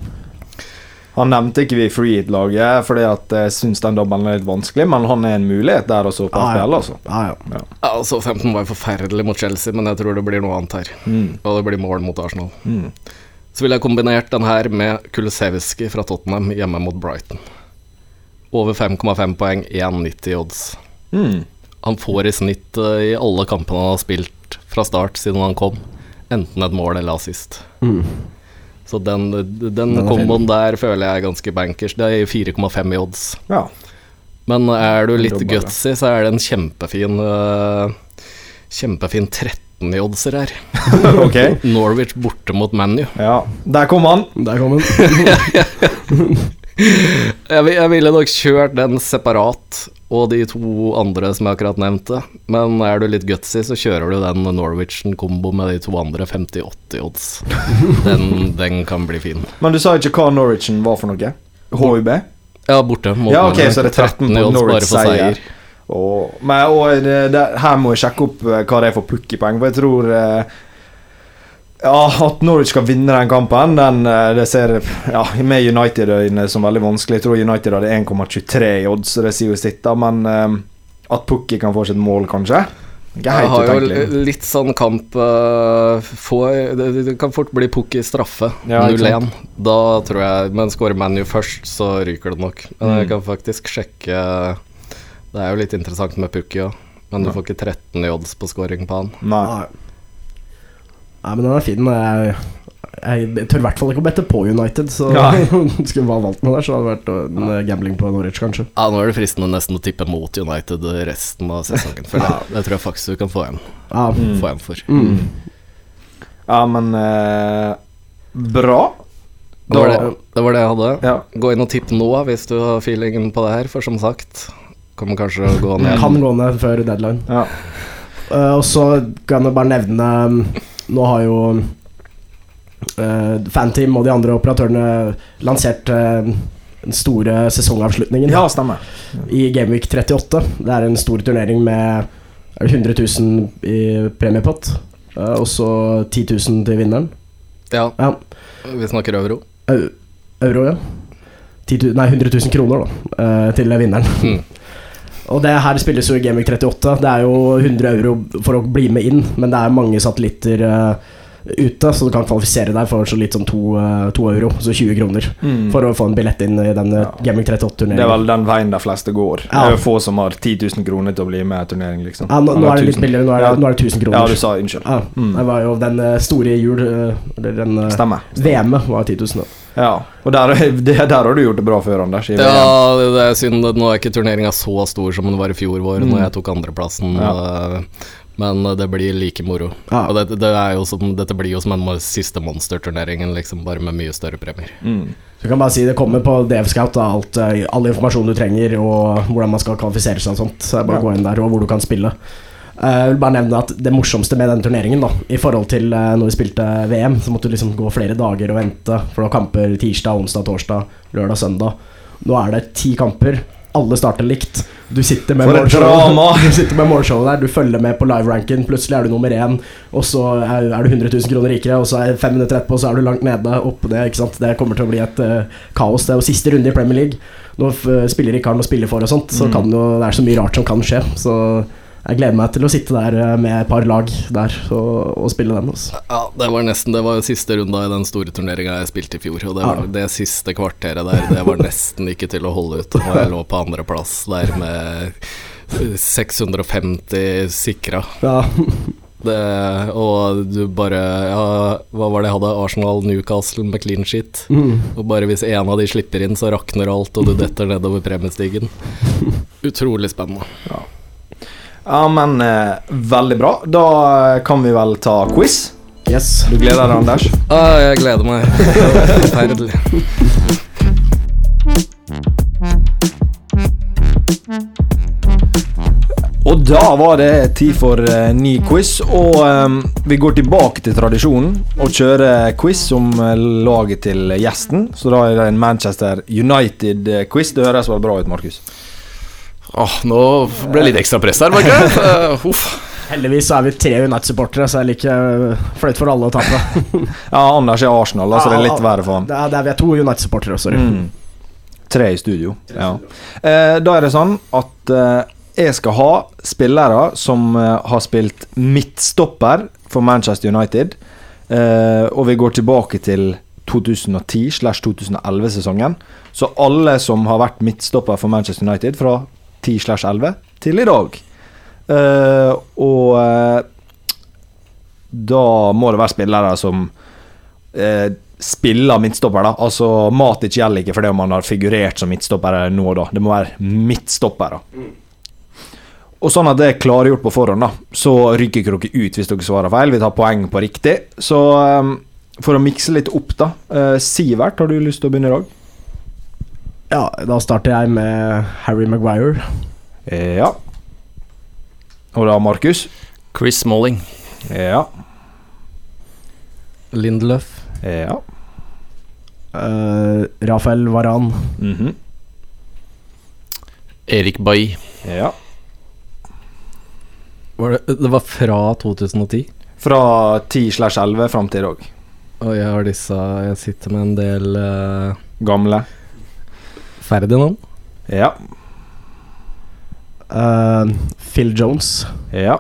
Han nevnte ikke vi free hit-laget fordi at jeg syns den dobbelen er litt vanskelig, men han er en mulighet der også på Ah, ja. FPL, altså. Ah, ja. Ja, altså. 15 var forferdelig mot Chelsea, men jeg tror det blir noe annet her. Mm. Og det blir mål mot Arsenal. Mm. Så ville jeg kombinert den her med Kulusevski fra Tottenham hjemme mot Brighton. Over 5,5 poeng, 1,90 odds. Mm. Han får i snitt eh, i alle kampene han har spilt fra start siden han kom, enten et mål eller assist. Mm. Så den, den, Den komboen der føler jeg er ganske bankers. Det er 4,5 i odds. Ja. Men er du litt gutsy, så er det en kjempefin uh, Kjempefin 13 i oddser her. okay. Norwich borte mot ManU. Ja. Der kom han. Der kom den. Jeg, jeg ville nok kjørt den separat, og de to andre som jeg akkurat nevnte. Men er du litt gutsy, så kjører du den Norwegian-kombo med de to andre 50-80 odds. Den, den kan bli fin. Men du sa ikke hva Norwichen var for noe? HUB? Ja, borte. Ja, ok, så det er 13 på Norwich seier. Og, men, og det, det, her må jeg sjekke opp eh, hva det er for pukkipoeng, for jeg tror eh, ja, At Norwich skal vinne den kampen, den, eh, det ser ja, med United-øyne som veldig vanskelig. Jeg tror United hadde 1,23 i odds, så det sier jo sitt. da Men eh, at Pukki kan få sitt mål, kanskje? Ikke helt har utenkelig. jo litt sånn kamp uh, få, det, det kan fort bli Pukki straffe. Ja, 0-1. Da tror jeg Men skårer ManU først, så ryker det nok. Men Mm. jeg kan faktisk sjekke Det er jo litt interessant med Pukki òg, men du Ja. får ikke 13 i odds på scoring på han. Nei. Nei. Men den er fin. Jeg, jeg tør i hvert fall ikke å bette på United, så ja. skulle bare valgt meg der, så hadde det vært en eh, gambling på Norwich, kanskje. Ja, Nå er det fristende nesten å tippe mot United resten av sesongen. For det, det tror jeg faktisk du kan få igjen, Ja. Mm. få igjen for. Mm. Ja, men eh, Bra. Det var det, det var det jeg hadde. Ja. Gå inn og tipp nå hvis du har feelingen på det her, for som sagt Kommer kanskje å gå ned. Kan gå ned før deadline. Ja. Uh, og så kan jeg bare nevne um, Nå har jo uh, Fanteam og de andre operatørene lansert uh, den store sesongavslutningen ja, stemmer. i Gameweek 38. Det er en stor turnering med er 100 000 i premiepott. uh, og så 10 000 til vinneren. Ja, Ja, vi snakker euro. euro, ja. 10 000, nei, 100 000 kroner, da, eh, til vinneren. Mm. Og det her spilles jo i Gameweek 38. Det er jo 100 euro for å bli med inn, men det er mange satellitter uh, ute, så du kan kvalifisere deg for så litt som to, eh, to euro, så 20 kroner, Mm. for å få en billett inn i den Ja. Gameweek Det er 38-turneringen. vel den veien de fleste går. Det er jo få som har 10 000 kroner til å bli med i turnering, liksom. Ja, nå, nå er det litt billigere, nå er Ja. nå er det 1000 kroner. Ja, du sa unnskyld. Ja, Mm. Det var jo den eh, store jul eh, Eller den eh. VM-et var 10 000. da. Ja. Og der, det, der har du gjort det bra før, Anders. Ja, det, det er synd. Nå er ikke turneringa så stor som den var i fjor vår, Mm. når jeg tok andreplassen. Ja. eh, Men det blir like moro. Ja. Og det, det er jo som, dette blir jo som den siste monsterturneringen, liksom, bare med mye større premier. Mm. Så kan bare si Det kommer på DF Scout, da, alt, eh, all informasjon du trenger, og hvordan man skal kvalifisere seg og sånt. Så jeg bare Ja. gå inn der, og hvor du kan spille. Eh, Jeg vil bare nevne at Det morsomste med den turneringen, da i forhold til eh, når vi spilte VM, så måtte du liksom gå flere dager og vente, for det var kamper tirsdag, onsdag, torsdag, lørdag, søndag. Nå er det ti kamper. Alle starter likt. Du sitter med målshowet- drama! Du sitter med målshowet der, du følger med på live-ranken, plutselig er du nummer én, og så er, du 100 000 kroner rikere, og så er fem minutter etterpå så er du langt nede, opp det, ikke sant. Det kommer til å bli et uh, kaos. Det er jo siste runde i Premier League. Nå spiller ikke har noe å spille for og sånt, så Mm. kan jo, det er så mye rart som kan skje. Så jeg gleder meg til å sitte der eh, med et par lag der og, og spille den. Også. Ja, det var nesten Det var siste runda i den store turneringa jeg spilte i fjor, og det, var, Ja. det siste kvarteret der, det var nesten ikke til å holde ut. Og jeg lå på andreplass der med 650 sikra. Ja. Det, og du bare Ja, hva var det jeg hadde? Arsenal, Newcastle med clean shit. Mm. Og bare hvis en av de slipper inn, så rakner alt, og du detter nedover premiestigen. Utrolig spennende. Ja, men eh, veldig bra. Da eh, kan vi vel ta quiz. Yes. Du gleder deg, Anders? Ah, jeg gleder meg. Forferdelig. Og da var det tid for eh, ny quiz, og eh, vi går tilbake til tradisjonen og kjører quiz om eh, laget til gjesten. Så da er det en Manchester United-quiz. Det høres vel bra ut, Markus? Åh, nå ble det litt ekstra press her, var Uh. Eh, Uff. Heldigvis så er vi tre United-supportere, så det er like eh, flaut for alle å tape. Ja, Anders er Arsenal, da, så det er litt verre for han. Det er, det er, vi er to United-supportere, sorry. Mm. Tre i studio. Ja. Eh, da er det sånn at eh, jeg skal ha spillere som eh, har spilt midtstopper for Manchester United. Eh, og vi går tilbake til 2010-2011-sesongen. Så alle som har vært midtstopper for Manchester United fra 10-11 til i dag. Uh, og uh, da må det være spillere som uh, spiller midtstopper, da. Altså Matic gjelder ikke fordi om han har figurert som midtstopper nå, da. Det må være midtstopper, da. Og sånn at det er klargjort på forhånd, da, så ryker dere ut hvis dere svarer feil. Vi tar poeng på riktig. Så um, for å mikse litt opp, da. Sivert, har du lyst til å begynne i dag? Ja, da starter jeg med Harry Maguire. Eh, ja. Og da Markus? Chris Smalling. Ja. Lindløf. Ja. Uh, Rafael Varan. Mhm. Erik Bailly. Ja. Var det, det var fra 2010? Fra 10 slash 11 fram til i dag. Og jeg har disse Jeg sitter med en del uh, Gamle. Ferdinand. Ja. Uh, Phil Jones. Ja.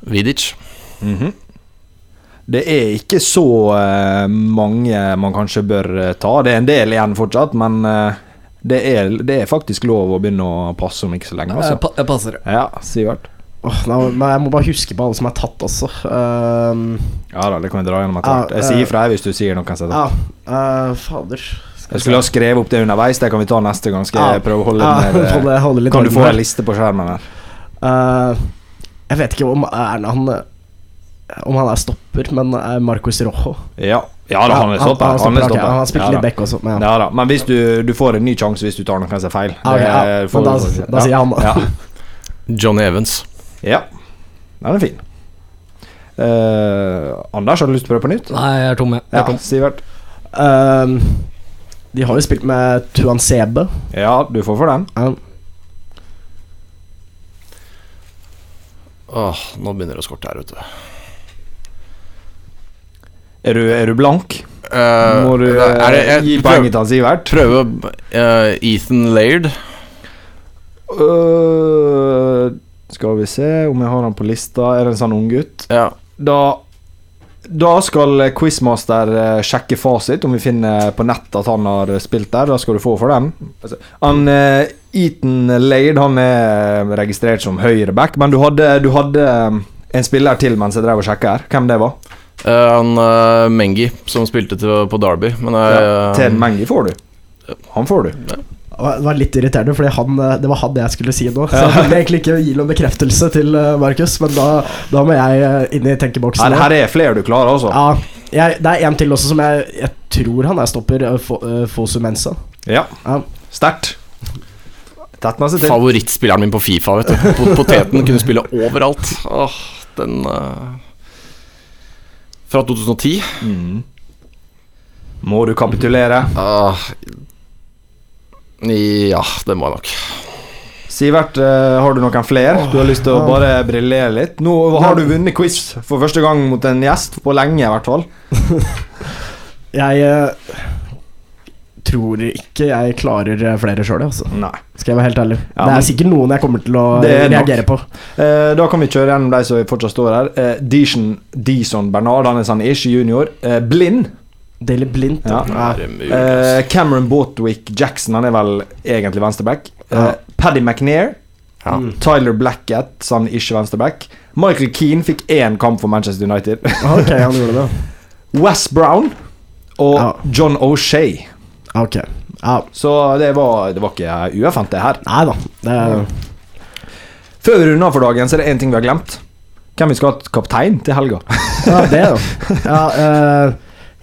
Vidic. Mhm. Det er ikke så uh, mange man kanskje bør uh, ta. Det er en del igjen fortsatt, men uh, det, er, det er faktisk lov å begynne å passe om ikke så lenge. Jeg, Altså. pa jeg passer. Ja, Sivert. Oh, nei, jeg må bare huske på alle som er tatt også. Eh, Ja da, det kan vi dra gjennom etter hvert. Jeg sier fra hvis du sier noe. Ja, eh, fader. Jeg skulle ha skrevet opp det underveis, det kan vi ta neste gang. Skal jeg prøve å holde Ja, eh, holde, holde litt Kan du få en liste på skjermen her? Uh, jeg vet ikke om Erna han Om han er stopper, men er Marcos Rojo. Ja, ja da, han er stopper. han, Han han, stopper. han har spilt Ja, litt da. back også. Men, ja. Ja da, men hvis du, du får en ny sjanse hvis du tar noe som er feil. Ja, ok, ja. får Men da, du- da sier han, da. Ja. Johnny Evans. ja. Den er fin. Uh, Anders, har du lyst til å prøve på nytt? Nei, jeg er tom, jeg. jeg. Er tom. Sivert. Eh, de har jo spilt med Tuan Sebe. Ja, du får for den. Ja. Åh, nå begynner det å skorte her, ute. Er du, er du blank? Uh, Må du er det, eh, jeg gi poenget hans i hvert? prøve uh, Ethan Laird. Uh, skal vi se om jeg har han på lista. Er det en sånn unggutt? Ja. Da da skal Quizmaster eh, sjekke fasit, om vi finner på nett at han har spilt der. Da skal du få for den. Altså, Han eh, Eaton Laird han er registrert som høyreback, men du hadde, du hadde eh, en spiller til mens jeg drev og sjekka her. Hvem det var? Uh, han uh, Mengi, som spilte til, på Derby. Men jeg, Ja, til Mengi får du. Han får du. Det var litt irriterende, for eh, det var han jeg skulle si nå. Så jeg ville egentlig ikke gi noen bekreftelse til eh, Markus, men da, da må jeg eh, inn i tenkeboksen. Her, her er flere du klarer, altså. Ja, jeg, det er en til også som jeg, jeg tror han er stopper, uh, Fosu Mensa. Ja. Ja. Sterkt. Favorittspilleren min på Fifa, vet du. Poteten kunne spille overalt. Åh, den uh... Fra 2010. Mm. Må du kapitulere? Ah, ja, det må jeg nok. Sivert, eh, har du noen flere? Du har lyst til å bare briljere litt? Nå har du vunnet quiz for første gang mot en gjest, på lenge i hvert fall. Jeg eh, tror ikke jeg klarer eh, flere sjøl, altså. Nei. Skal jeg være helt ærlig. Ja, det er sikkert noen jeg kommer til å er nok. reagere på. Eh, da kan vi kjøre gjennom de som fortsatt står her. Eh, Deason Bernard, han er sånn ish junior. Eh, Blind. Daily Blind. Ja. Er Eh, altså? Cameron Bortwick Jackson, han er vel egentlig venstreback. Uh, Paddy McNair. Ja. Mm. Tyler Blackett, Som ikke venstreback. Michael Keane fikk én kamp for Manchester United. Ok, han gjorde det. Wes Brown og Ja. John O'Shay. Ok. Ja. Så det var, det var ikke uerfant, det her. Nei da. Det, Før vi runder av for dagen, så er det én ting vi har glemt. Hvem vi skal ha kaptein til helga. ja, det, da. Ja, eh,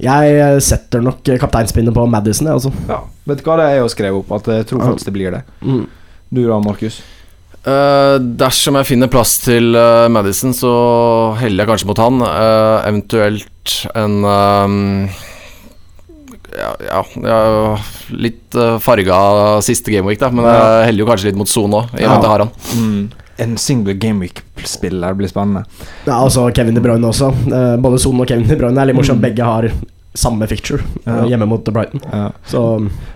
jeg setter nok kapteinspinnet på Madison, jeg, altså. Ja. Vet du hva det er jeg har skrevet opp? At jeg tror faktisk det blir det. Mm. Du da, Markus? Uh, dersom jeg finner plass til uh, Madison, så heller jeg kanskje mot han. Uh, eventuelt en ehm, ja, ja, ja, litt uh, farga siste gameweek, da. Men jeg heller jo kanskje litt mot Son òg, i og med at jeg har han. Mm. En single gameweek-spiller blir spennende. Ja, altså Kevin De Bruyne også. Eh, både Son og Kevin De Bruyne er litt morsomt. Begge har samme picture eh, Ja. hjemme mot Brighton. Ja. Så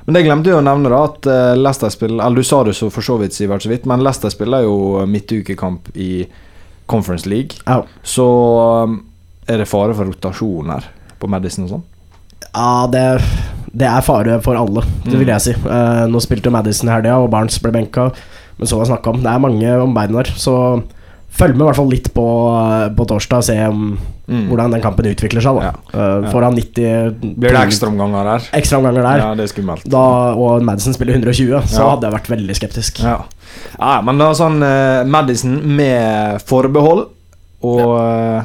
Men det glemte jeg å nevne, da at eh, Leicester spiller Eller du sa det så for så vidt, Sivert, så vidt, men Leicester spiller jo midtukekamp i Conference League. ja. Så er det fare for rotasjon her på Madison og sånn? Ja, det, det er fare for alle, det vil Mm. jeg si. Eh, nå spilte Madison i helga, og Barnes ble benka. Men så var det snakka om, det er mange om beina her. Så følg med i hvert fall litt på, på torsdag og se om, Mm. hvordan den kampen utvikler seg. da Ja. Uh. Får han 90 Blir det ekstraomganger der? ekstraomganger der, Ja, det er skummelt. da, og Madison spiller 120, så Ja. hadde jeg vært veldig skeptisk. Ja, ja men da sånn uh, Madison med forbehold og eh,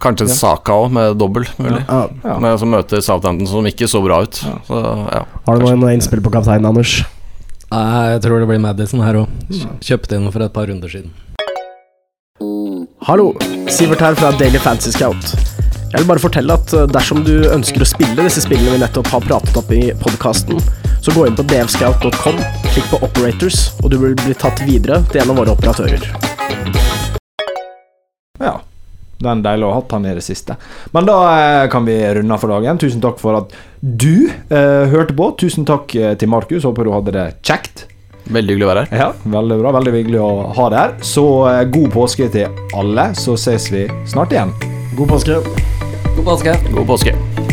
Kanskje Ja. Saka òg, med dobbel, mulig. Ja. ja. Men som møter Southampton, som ikke så bra ut. Ja. Så ja. Har du noen innspill på kapteinen, Anders? Nei, jeg tror det blir Madison her òg. Kjøpte inn for et par runder siden. Hallo, Sivert her fra Daily Fantasy Scout. Jeg vil bare fortelle at eh, dersom du ønsker å spille disse spillene vi nettopp har pratet opp i podkasten, så gå inn på dfscout.com, klikk på Operators, og du vil bli tatt videre til en av våre operatører. Ja. Det er en deilig å ha hatt han i det siste. Men da eh, kan vi runde av for dagen. Tusen takk for at du eh, hørte på. Tusen takk eh, til Markus. Håper du hadde det kjekt. Veldig hyggelig å være her. Ja, Veldig bra. Veldig hyggelig å ha deg her. Så eh, god påske til alle. Så ses vi snart igjen. God påske. God påske. God påske.